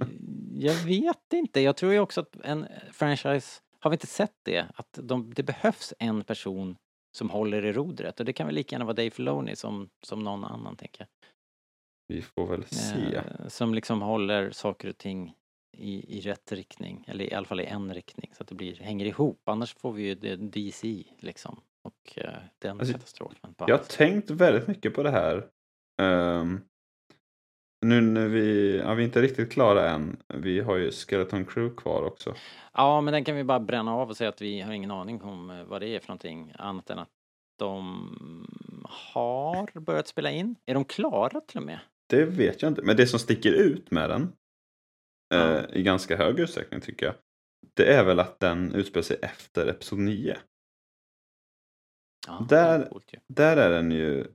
jag vet inte. Jag tror ju också att en franchise, har vi inte sett det? Att de, det behövs en person som håller i rodret och det kan väl lika gärna vara Dave Filoni som, som någon annan tänker jag. Vi får väl se. Eh, som liksom håller saker och ting i, i rätt riktning, eller i alla fall i en riktning så att det blir, hänger ihop. Annars får vi ju det DC liksom. Och eh, den Alltså, katastrofen. Jag har tänkt väldigt mycket på det här. Ehm, nu när vi, ja, vi är inte riktigt klara än. Vi har ju Skeleton Crew kvar också. Ja, men den kan vi bara bränna av och säga att vi har ingen aning om eh, vad det är för någonting annat än att de har börjat spela in. Är de klara till och med? Det vet jag inte. Men det som sticker ut med den Ja. eh, i ganska hög utsträckning tycker jag. Det är väl att den utspelar sig efter Episod 9. Ja, Där- coolt ju. Där är den ju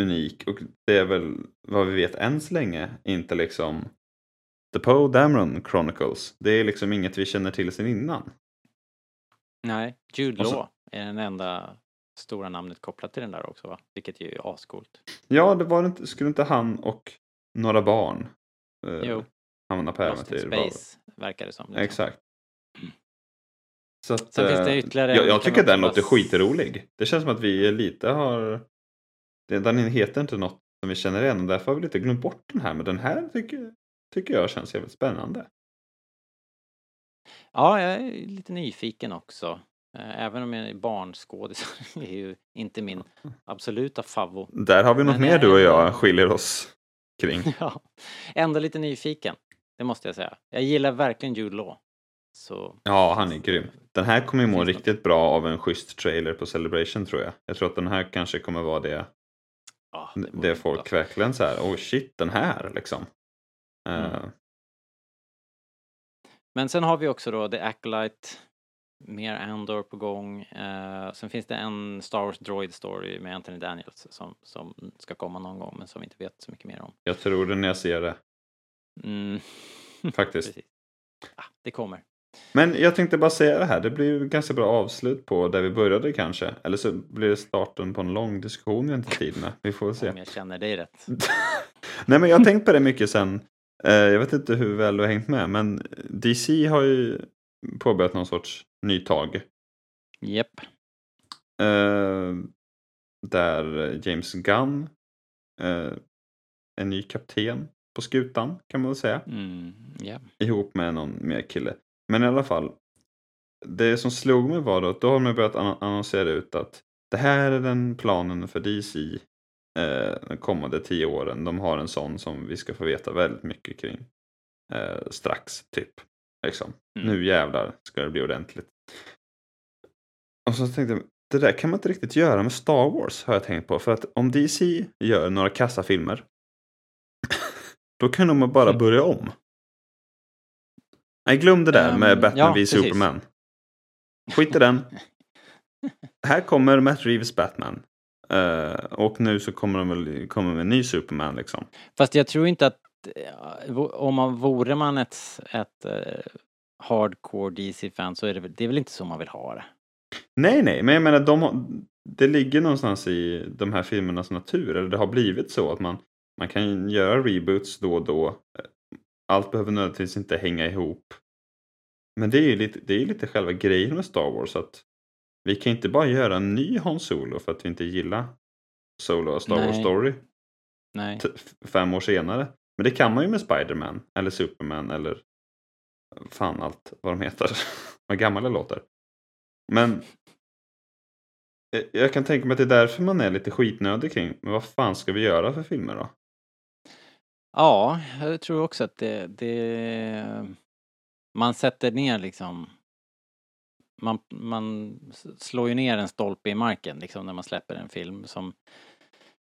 unik och det är väl vad vi vet än så länge inte liksom The Poe Dameron Chronicles. Det är liksom inget vi känner till sedan innan. Nej, Jude Law är den enda stora namnet kopplat till den där också va? Vilket ju är ascoolt. Ja, det var inte, skulle inte han och några barn eh, Jo. hamna på äventyr? Var- Space verkar det som. liksom. Exakt. Så att, Sen finns det eh, ytterligare Jag, jag tycker den låter skitrolig. Det känns som att vi lite har... Den heter inte något som vi känner igen och därför har vi lite glömt bort den här. Men den här tycker, tycker jag känns jävligt spännande. Ja, jag är lite nyfiken också. Eh, Även om jag är barnskådis är ju inte min absoluta favvo. Där har vi något Men mer jag du och jag skiljer oss kring. Ja, ändå lite nyfiken. Det måste jag säga. Jag gillar verkligen Jude Law. Så Ja, han är grym. Den här kommer ju må riktigt bra av en schysst trailer på Celebration tror jag. Jag tror att den här kanske kommer vara det, ja, det, folk bra. verkligen så här, oh shit, den här liksom. Mm. Men sen har vi också då The Acolyte, mer Andor på gång. Eh, sen finns det en Star Wars Droid Story med Anthony Daniels som, som ska komma någon gång men som vi inte vet så mycket mer om. jag tror det när jag ser det, Mm. faktiskt. Precis. Ah, det kommer. Men jag tänkte bara säga det här, det blir ju ganska bra avslut på där vi började kanske. Eller så blir det starten på en lång diskussion vi inte tid med. Vi får se. Om jag känner dig rätt. Nej men jag har tänkt på det mycket sen. Eh, jag vet inte hur väl du har hängt med men DC har ju påbörjat någon sorts nytag. Japp. Eh, där James Gunn eh, är ny kapten på skutan kan man väl säga. Mm, ja. ihop med någon mer kille. Men i alla fall. Det som slog mig var då att då har man börjat annon- annonsera ut att det här är den planen för DC eh, de kommande tio åren. De har en sån som vi ska få veta väldigt mycket kring eh, strax, typ. Liksom. Mm. Nu jävlar ska det bli ordentligt. Och så tänkte jag, det där kan man inte riktigt göra med Star Wars har jag tänkt på. För att om DC gör några kassafilmer då kan de bara Mm. börja om. Nej, glöm det där Ehm, med Batman ja, v precis. Superman. Skit i den. Här kommer Matt Reeves Batman. Eh, och nu så kommer de väl komma med en ny Superman liksom. Fast jag tror inte att eh, om man vore man ett, ett eh, hardcore DC-fan så är det, väl- det är väl inte så man vill ha det. Nej, nej, men jag menar de det ligger någonstans i de här filmernas natur. Eller det har blivit så att man, man kan göra reboots då och då. Allt behöver nödvändigtvis inte hänga ihop. Men det är ju lite, det är lite själva grejen med Star Wars. att Vi kan inte bara göra en ny Han Solo för att vi inte gillar Solo och Star Wars Nej. Story Nej. fem år senare. Men det kan man ju med Spider-Man eller Superman eller fan allt vad de heter. vad gamla låter. Men eh, jag kan tänka mig att det är därför man är lite skitnödig kring. Men vad fan ska vi göra för filmer då? Ja, jag tror också att det, det man sätter ner liksom man, man slår ju ner en stolpe i marken liksom när man släpper en film som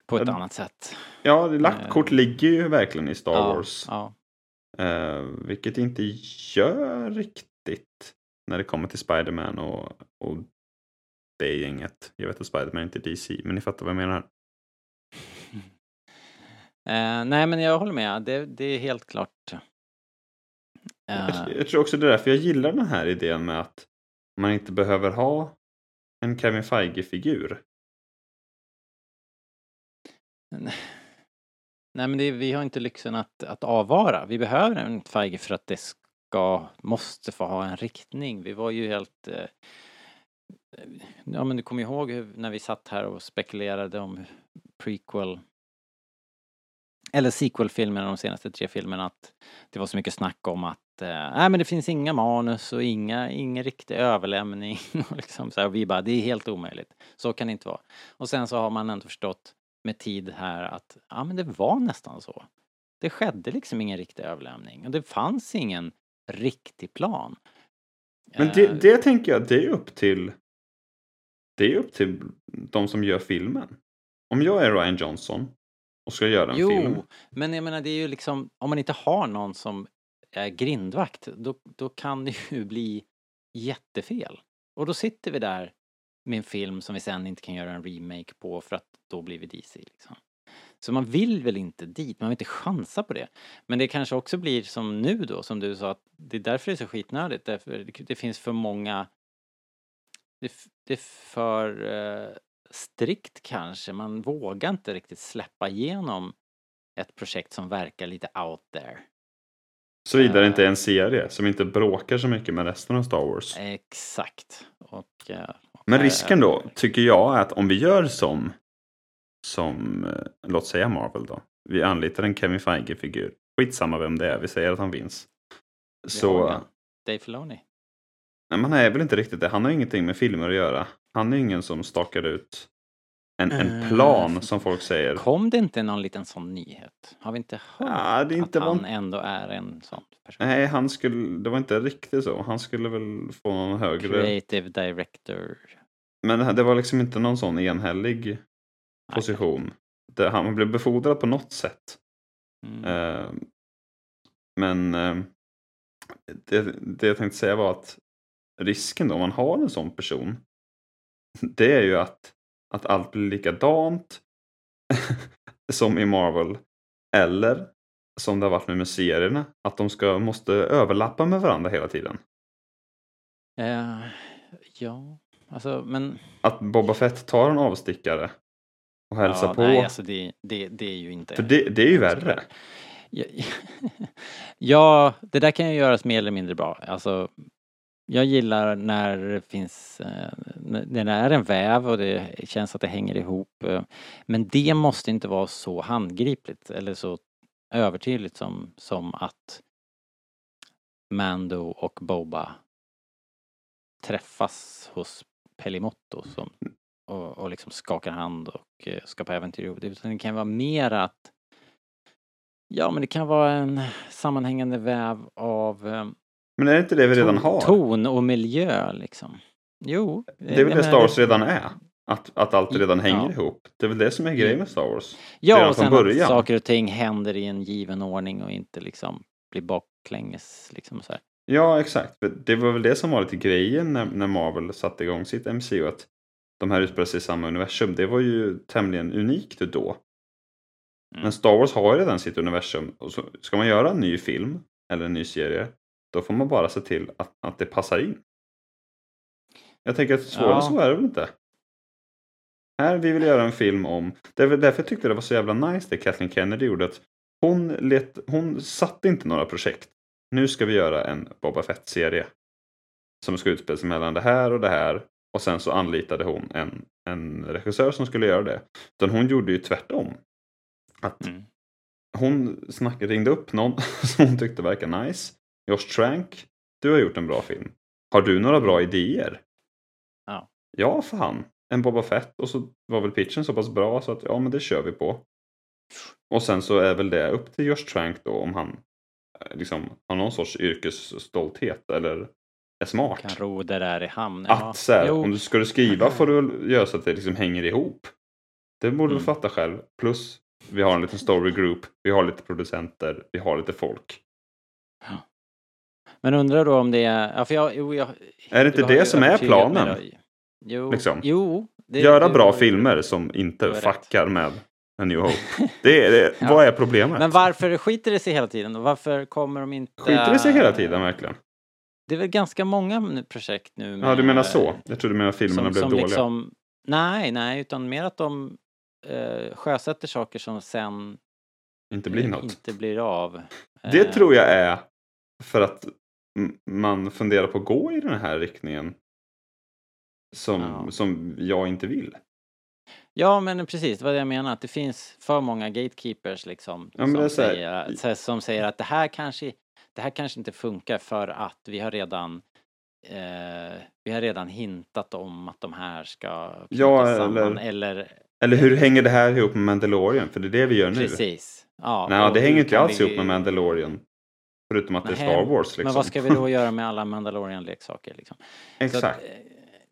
på ett Ja, annat sätt. Ja, lagt kort Eh. ligger ju verkligen i Star ja, Wars. Ja, Eh, vilket inte gör riktigt när det kommer till Spider-Man och, och det gänget. Jag vet att Spider-Man inte är DC, men ni fattar vad jag menar. Eh, nej men jag håller med, det, det är helt klart. Eh, Jag, tror också det är därför jag gillar den här idén med att man inte behöver ha en Kevin Feige-figur. nej men det, vi har inte lyxen att, att avvara. Vi behöver en Feige för att det ska, måste få ha en riktning. Vi var ju helt eh, Ja men du kommer ihåg hur, när vi satt här och spekulerade om prequel eller sequel-filmerna, de senaste tre filmerna, att det var så mycket snack om att eh, nej men det finns inga manus och inga, ingen riktig överlämning och liksom så här, och vi bara, det är helt omöjligt. Så kan det inte vara. Och sen så har man ändå förstått med tid här att, ja men det var nästan så. det skedde liksom ingen riktig överlämning och det fanns ingen riktig plan. Men Eh, det, det tänker jag, det är upp till det är upp till de som gör filmen. Om jag är Ryan Johnson och ska göra en jo, film. men jag menar det är ju liksom, om man inte har någon som är grindvakt, då, då kan det ju bli jättefel. Och då sitter vi där med en film som vi sen inte kan göra en remake på för att då blir vi DC liksom. Så man vill väl inte dit, man vill inte chansa på det. Men det kanske också blir som nu då, som du sa, att det är därför det är så skitnödigt, därför det, finns för många det, det är för eh, strikt kanske, man vågar inte riktigt släppa igenom ett projekt som verkar lite out there. Såvida det inte är Eh. en serie som inte bråkar så mycket med resten av Star Wars. Exakt. Och, eh, och Men här risken då, tycker jag, är att om vi gör som, som eh, låt säga Marvel då. Vi anlitar en Kevin Feige-figur. Skitsamma vem det är, vi säger att han finns. Så. Dave Filoni. Nej, men han är väl inte riktigt det. Han har ingenting med filmer att göra. Han är ingen som stakar ut en, en Eh, plan som folk säger. Kom det inte någon liten sån nyhet? Har vi inte hört Ja, det inte att han ändå är en sån person? Nej, han skulle, det var inte riktigt så. Han skulle väl få någon högre. Creative director. Men det var liksom inte någon sån enhällig position. Det, han blev befordrad på något sätt. Mm. Eh, men eh, det, det jag tänkte säga var att risken då om man har en sån person. Det är ju att, att allt blir likadant som i Marvel. Eller som det har varit nu med serierna. Att de ska, måste överlappa med varandra hela tiden. Eh, ja, alltså men... Att Boba Fett tar en avstickare och hälsar ja, på. Nej, alltså det, det, det är ju inte... För det, det är ju värre. Ja, ja, det där kan ju göras mer eller mindre bra. Alltså, jag gillar när det finns, eh, när det är en väv och det känns att det hänger ihop. Eh, men det måste inte vara så handgripligt eller så övertydligt som, som att Mando och Boba träffas hos Pelimotto som, och, och liksom skakar hand och eh, ska på äventyr ihop. Utan det kan vara mer att Ja, men det kan vara en sammanhängande väv av men är det inte det vi redan ton, har? ton och miljö liksom. Jo. Det är väl det Star Wars redan är. Att, att allt redan Ja. hänger ihop. Det är väl det som är grejen med Star Wars. Ja, redan och sen början. att saker och ting händer i en given ordning och inte liksom blir baklänges liksom så här. Ja, exakt. Det var väl det som var lite grejen när, när Marvel satte igång sitt MCU. Att de här utspelar sig i samma universum. Det var ju tämligen unikt då. Mm. Men Star Wars har ju redan sitt universum. Och så ska man göra en ny film eller en ny serie. Då får man bara se till att, att det passar in. Jag tänker att svårare Ja. så är det väl inte. Här, vi vill göra en film om... Därför jag tyckte det var så jävla nice det Kathleen Kennedy gjorde. Att hon, let, hon satte inte några projekt. Nu ska vi göra en Boba Fett-serie. Som ska utspela sig mellan det här och det här. Och sen så anlitade hon en, en regissör som skulle göra det. Utan hon gjorde ju tvärtom. Att Mm. hon snackade, ringde upp någon som hon tyckte verkar nice. Josh Trank, du har gjort en bra film. Har du några bra idéer? Ja. Ja, fan. En Boba Fett. Och så var väl pitchen så pass bra så att ja, men det kör vi på. Och sen så är väl det upp till Josh Trank då om han eh, liksom har någon sorts yrkesstolthet eller är smart. Kan ro det där i hamn. Ja. Att så här, om du ska du skriva får du väl göra så att det liksom hänger ihop. Det borde du Mm. fatta själv. Plus vi har en liten story group, vi har lite producenter, vi har lite folk. Men undrar då om det är... Ja, för jag, jo, jag, Är det inte det som är planen? Jo, Liksom. jo. Det, Göra du- bra filmer som inte du har rätt. fuckar med A New Hope. Det är, det, Ja. Vad är problemet? Men varför skiter det sig hela tiden? Och varför kommer de inte... Skiter det sig hela tiden verkligen? Det är väl ganska många projekt nu med... Ja, du menar så? Jag trodde du att filmerna som, blev som dåliga. Liksom, nej, nej, utan mer att de eh, sjösätter saker som sen Inte blir något. inte blir av. Det Eh, tror jag är för att man funderar på att gå i den här riktningen. Som, Ja. som jag inte vill. Ja, men precis, det var det jag menar, att det finns för många gatekeepers liksom. Ja, som, säger, här- som säger att det här kanske, det här kanske inte funkar för att vi har redan eh, vi har redan hintat om att de här ska Ja, samman. eller- Eller, Eller hur hänger det här ihop med Mandalorian? För det är det vi gör nu. precis. Ja, Nej, det hänger inte alls vi- ihop med Mandalorian. Förutom att det är Star Wars liksom. Men vad ska vi då göra med alla Mandalorian-leksaker liksom? Exakt. Att, eh,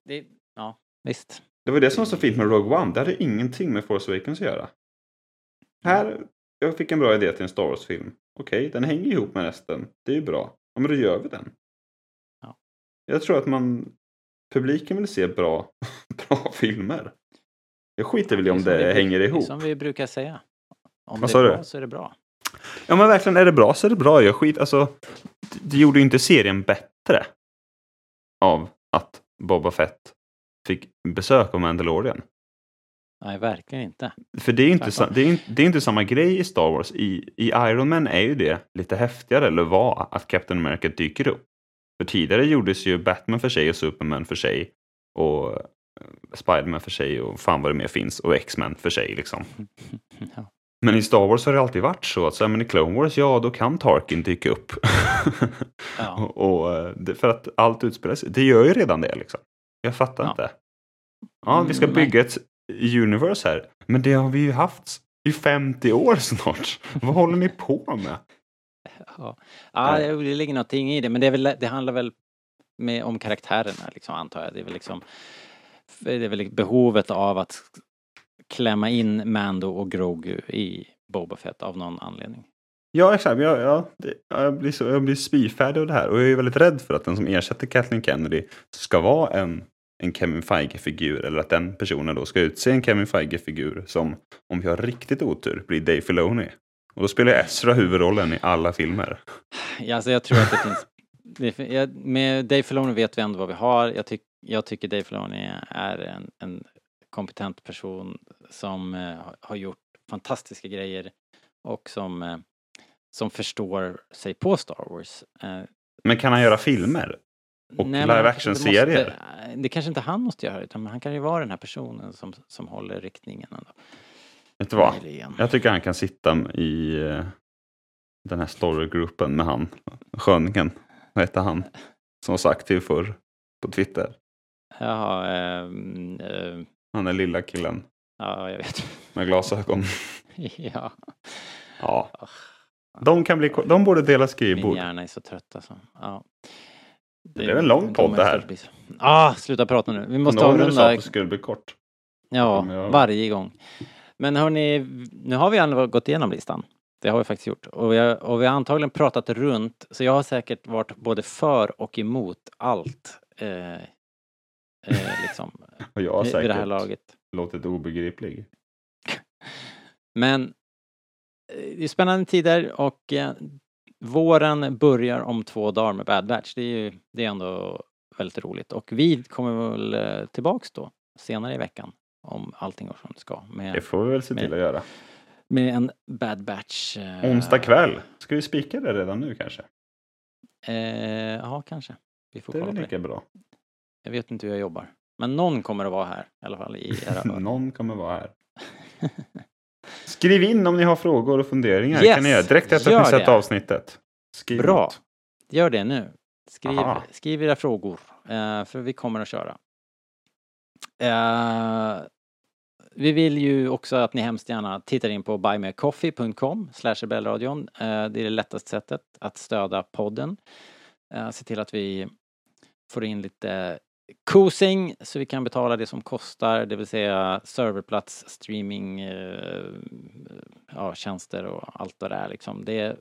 det, ja, visst. Det var det som var så fint med Rogue One. Det hade ingenting med Force Awakens att göra. Här, jag fick en bra idé till en Star Wars-film. Okej, den hänger ihop med resten. Det är ju bra. Ja, men då gör vi den. Ja. Jag tror att man, publiken vill se bra, bra filmer. Jag skiter väl i om det vi, hänger det är ihop. Som vi brukar säga. Om Vad det är du? bra så är det bra. Ja men verkligen, är det bra så är det bra. Jag skit, alltså, det- gjorde ju inte serien bättre av att Boba Fett fick besök av Mandalorian. Nej, verkligen inte. För det är, inte sa, det, är, inte- det är inte samma grej i Star Wars. I, I Iron Man är ju det lite häftigare, eller var, att Captain America dyker upp. För tidigare gjordes ju Batman för sig och Superman för sig. Och eh, Spiderman för sig och fan vad det mer finns. Och X-Men för sig liksom. Ja. Men i Star Wars har det alltid varit så att så, här, men i Clone Wars, ja då kan Tarkin dyka upp. Ja. och, och, eh, för att allt utspelar sig, det gör ju redan det liksom. Jag fattar Ja. inte. Ja, vi ska Mm, bygga ett universe här. Men det har vi ju haft i 50 år snart. Vad håller ni på med? Ja, ja det ligger någonting i det, men det, är väl, det handlar väl med, om karaktärerna, liksom, antar jag. Det är väl liksom det är väl behovet av att klämma in Mando och Grogu i Boba Fett av någon anledning. Ja, exakt. Jag, ja, det, jag, blir så, jag blir spyfärdig av det här. Och jag är väldigt rädd för att den som ersätter Kathleen Kennedy ska vara en, en Kevin Feige-figur. Eller att den personen då ska utse en Kevin Feige-figur som, om vi har riktigt otur, blir Dave Filoni. Och då spelar Ezra huvudrollen i alla filmer. Ja, alltså jag tror att det finns... Det, jag, med Dave Filoni vet vi ändå vad vi har. Jag, tyck, jag tycker Dave Filoni är en, en kompetent person som eh, har gjort fantastiska grejer och som, eh, som förstår sig på Star Wars. Eh, Men kan han göra filmer? Och nej, live action-serier? Det kanske inte han måste göra, utan han kan ju vara den här personen som, som håller riktningen. Ändå. Vet du vad? Jag tycker han kan sitta i eh, den här storygruppen med han, sköningen. Vad heter han? Som så aktiv förr på Twitter. Jaha, ehm, eh, Han är lilla killen ja, jag vet. med glasögon. ja. Ja. De, kan bli, de borde dela Min skrivbord. hjärna är så trött alltså. Ja. Det är en lång podd det här. Ah, sluta prata nu. Vi måste Någon när du sa avrunda. att det skulle bli kort. Ja, jag- varje gång. Men hörni, nu har vi ändå gått igenom listan. Det har vi faktiskt gjort. Och vi har, och vi har antagligen pratat runt, så jag har säkert varit både för och emot allt. Eh, eh, liksom, Och jag har vid vid det här säkert laget. Låtit obegriplig. Men eh, det är spännande tider och eh, våren börjar om två dagar med Bad Batch. Det är ju det är ändå väldigt roligt. Och vi kommer väl eh, tillbaks då senare i veckan om allting går som det ska. Det Med, får vi väl se till Men- att göra. med en Bad Batch. eh, Onsdag kväll. Ska vi spika det redan nu kanske? Eh, ja, kanske. Vi får Det är kolla på lika det. bra. Jag vet inte hur jag jobbar. Men någon kommer att vara här i alla fall i era öron. Någon kommer vara här. Skriv in om ni har frågor och funderingar. Yes, kan ni göra direkt efter att ni sett det. avsnittet. Skriv Bra. något. Gör det nu. Skriv, Aha. skriv era frågor, eh, för vi kommer att köra. Eh, vi vill ju också att ni hemskt gärna tittar in på buymeacoffee.com slash rebellradion. Eh, det är det lättaste sättet att stödja podden. Se till att vi får in lite kosing så vi kan betala det som kostar, det vill säga serverplats, streaming, eh, ja, tjänster och allt vad det är liksom. Det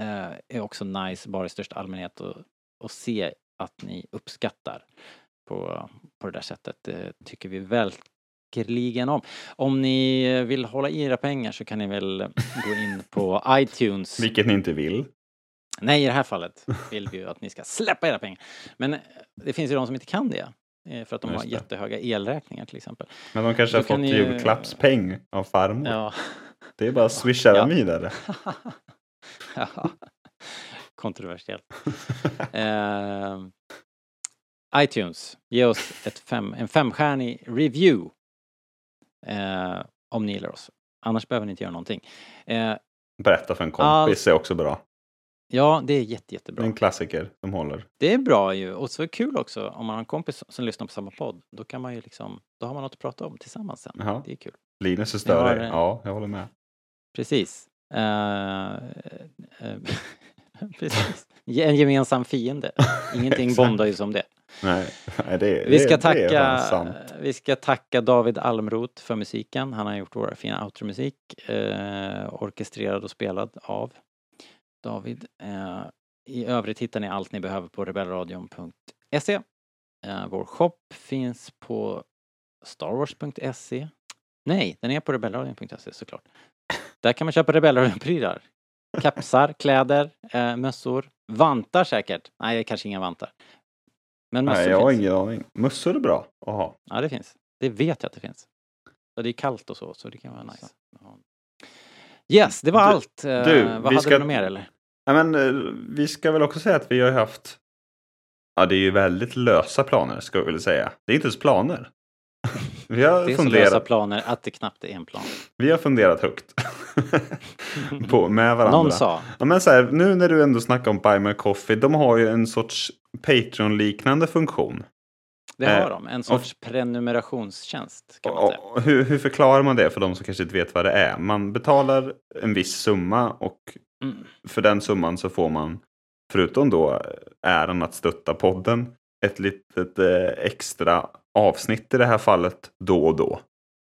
eh, är också nice bara i största allmänhet att, att se att ni uppskattar på, på det där sättet. Det tycker vi verkligen om. Om ni vill hålla i era pengar så kan ni väl gå in på iTunes. Vilket ni inte vill. Nej, i det här fallet vill vi ju att ni ska släppa era pengar. Men eh, det finns ju de som inte kan det. eh, För att de har Just det. jättehöga elräkningar till exempel. Men de kanske Då har fått kan ju- julklappspeng av farmor. Ja. Det är bara att swisha den vidare. ja. Kontroversiellt. Eh, iTunes, ge oss ett fem, en femstjärnig review. Eh, om ni gillar oss. Annars behöver ni inte göra någonting. Eh, Berätta för en kompis är också bra. Ja, det är jätte, jättebra. en klassiker som håller. Det är bra ju. Och så är det kul också om man har en kompis som lyssnar på samma podd. Då kan man ju liksom, då har man något att prata om tillsammans sen. Jaha. Det är kul. Linus är har större. det. Ja, jag håller med. Precis. Eh, eh, precis. En gemensam fiende. Ingenting bondar ju som det. Nej, nej det, Vi ska, det, det är tacka, sant. vi ska tacka David Almroth för musiken. Han har gjort vår fina outromusik. Eh, orkestrerad och spelad av David. Eh, I övrigt hittar ni allt ni behöver på rebellradion.se. Eh, vår shop finns på starwars.se. Nej, den är på rebellradion.se såklart. Där kan man köpa Rebellradion-prylar. Kepsar, kläder, eh, mössor, vantar säkert. Nej, kanske inga vantar. Men mössor Nej, jag har finns. ingen aning. Mössor är bra att ha. Ja, det finns. Det vet jag att det finns. Och det är kallt och så, så det kan vara nice. Ja. Yes, det var Du- allt. Eh, du, Vad hade ska- du något mer eller? Nej, men, eh, vi ska väl också säga att vi har haft... Ja, det är ju väldigt lösa planer, ska vi väl säga. Det är inte ens planer. Vi har, Det är så lösa funderat, planer att det knappt är en plan. vi har funderat högt på, med varandra. Någon sa. Ja, men så här, nu när du ändå snackar om Buy My Coffee, de har ju en sorts Patreon-liknande funktion. Det Eh, har de. En sorts prenumerationstjänst kan man Och, säga. och hur, hur förklarar man det för de som kanske inte vet vad det är? Man betalar en viss summa och Mm. för den summan så får man, förutom då äran att stötta podden, ett litet eh, extra avsnitt i det här fallet då och då.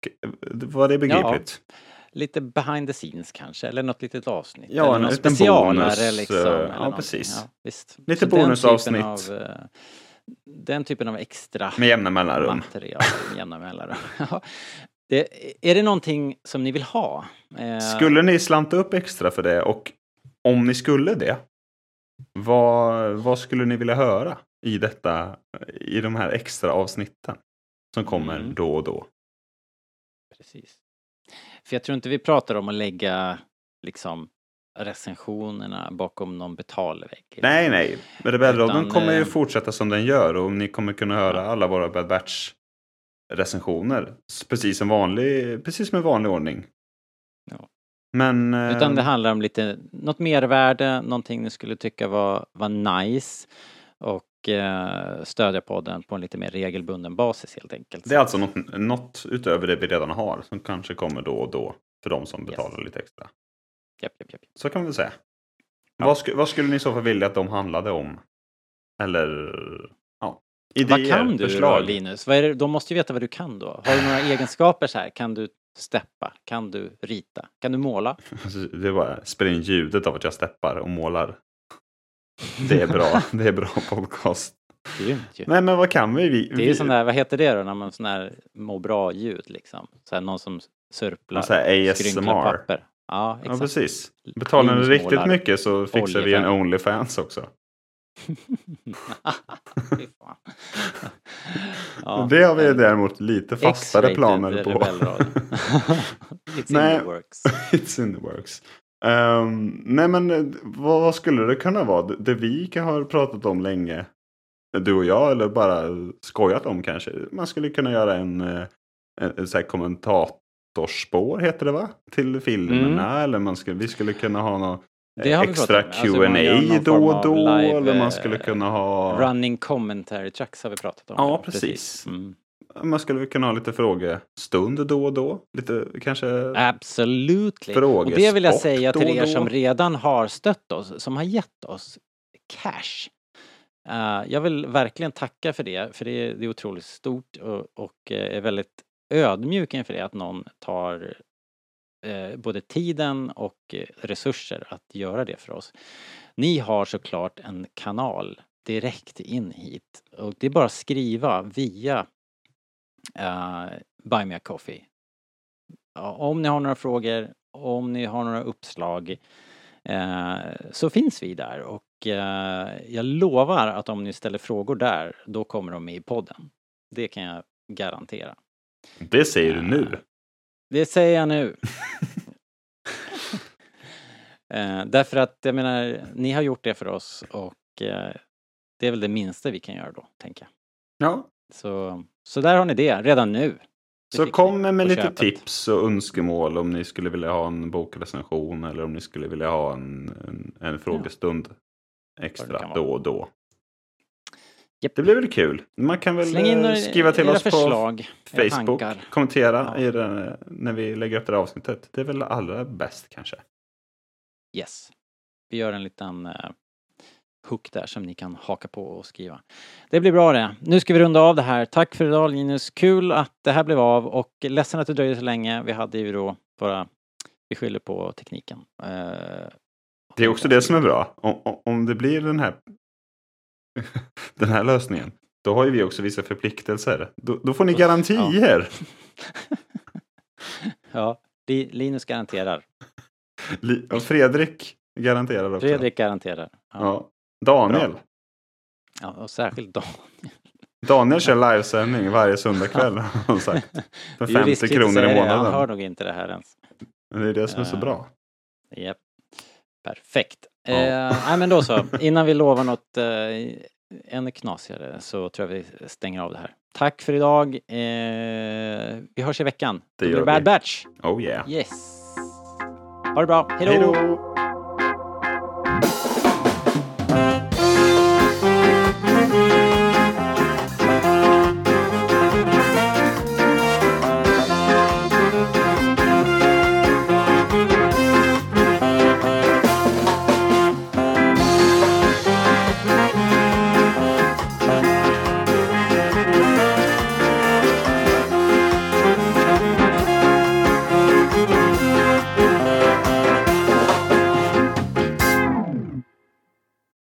K- Var det begripligt? Lite behind the scenes kanske, eller något litet avsnitt. Ja, eller en liten bonus, liksom. eh, ja, precis. Ja. Lite Så bonusavsnitt. Av, eh, den typen av extra Med jämna mellanrum. material med jämna mellanrum. Det, är det någonting som ni vill ha? Eh, Skulle ni slanta upp extra för det och om ni skulle det, vad, vad skulle ni vilja höra i detta, i de här extra avsnitten som kommer Mm. då och då? Precis. För jag tror inte vi pratar om att lägga liksom recensionerna bakom någon betalvägg. Nej, nej. Rebellradion kommer ju eh, fortsätta som den gör och ni kommer kunna höra alla våra Bad Batch recensioner. Precis som vanlig, precis som en vanlig ordning. Ja. Men... eh, Utan det handlar om lite, något mervärde, någonting ni skulle tycka var, var nice och eh, stödja podden på en lite mer regelbunden basis helt enkelt. det är alltså något, något utöver det vi redan har som kanske kommer då och då för de som betalar lite extra. Japp, japp, japp. Så kan vi väl säga. Ja. Vad, sku, vad skulle ni i så fall vilja att de handlade om? Eller ja, idéer, Vad kan du förslag? då Linus? Vad är det, de måste ju veta vad du kan då. Har du några egenskaper så här? Kan du steppa? Kan du rita? Kan du måla? Alltså, Det bara spelar in ljudet av att jag steppar och målar. Det är bra. det är bra podcast. Grymt ju. Nej men vad kan vi? vi Det är ju sån där, vad heter det då, när man sån här må bra-ljud liksom. Så här, någon som här skrynklar papper. Ja, Ja exakt. precis. Betalar ni riktigt mycket så fixar vi en. Onlyfans också. Ja, det har vi en däremot lite fastare planer på. It's Nej. in the works. It's in the works. Ehm, nej men eh, vad, vad skulle det kunna vara? Det, det vi kan ha pratat om länge. Du och jag eller bara skojat om kanske. Man skulle kunna göra en, eh, en, en så här kommentatorspår heter det va? Till filmerna. Eller man skulle, vi skulle kunna ha Mm. Har vi extra. Alltså, Q&A någon då och då. live, eller man eh, skulle kunna ha... Running commentary tracks har vi pratat om. Ja, precis. Mm. Man skulle kunna ha lite frågestund då och då. Lite kanske... Absolutely. Och det vill jag säga till er som redan har stött oss, som har gett oss cash. Eh, jag vill verkligen tacka för det, för det är, det är otroligt stort och, och eh, är väldigt ödmjuk inför det att någon tar eh, både tiden och eh, resurser att göra det för oss. Ni har såklart en kanal direkt in hit och det är bara att skriva via eh, Buy Me A Coffee. Ja, om ni har några frågor, om ni har några uppslag eh, så finns vi där och eh, jag lovar att om ni ställer frågor där, då kommer de med i podden. Det kan jag garantera. Det säger du nu. Det säger jag nu. eh, därför att jag menar, ni har gjort det för oss och eh, det är väl det minsta vi kan göra då, tänker jag. Ja. Så, så där har ni det, redan nu. Det Så kom med på lite köpet. tips och önskemål om ni skulle vilja ha en bokrecension eller om ni skulle vilja ha en, en, en frågestund det extra då och då. Japp. Det blir väl kul. Man kan väl Släng in eh, skriva till oss på förslag, era Facebook. tankar. Kommentera Ja. i det, när vi lägger upp det här avsnittet. Det är väl allra bäst kanske. Yes. Vi gör en liten uh, hook där som ni kan haka på och skriva. Det blir bra det. Nu ska vi runda av det här. Tack för idag Linus. Kul att det här blev av och ledsen att det dröjde så länge. Vi hade ju då bara, vi skyller på tekniken. Eh, Det är också det som är bra. Om- om det blir den här, den här lösningen. Då har ju vi också vissa förpliktelser. Då, då får ni garantier. ja, Li- Linus garanterar. Li- Och Fredrik garanterar också. Fredrik garanterar. Ja. Ja. Daniel. Bra. ja och särskilt Dan. Daniel kör livesändning varje söndagkväll. har sagt. För Det är ju 50 riskfritt att kronor i det. Han hör månaden. nog inte det här ens. Men Det är det som är så Eh, bra. Japp. Perfekt. Eh, nej men då så, innan vi lovar något eh, ännu knasigare så tror jag vi stänger av det här. Tack för idag. Eh, vi hörs i veckan. Det Då blir gör Bad. Batch. Oh yeah. Yes. Ha det bra. Hej då!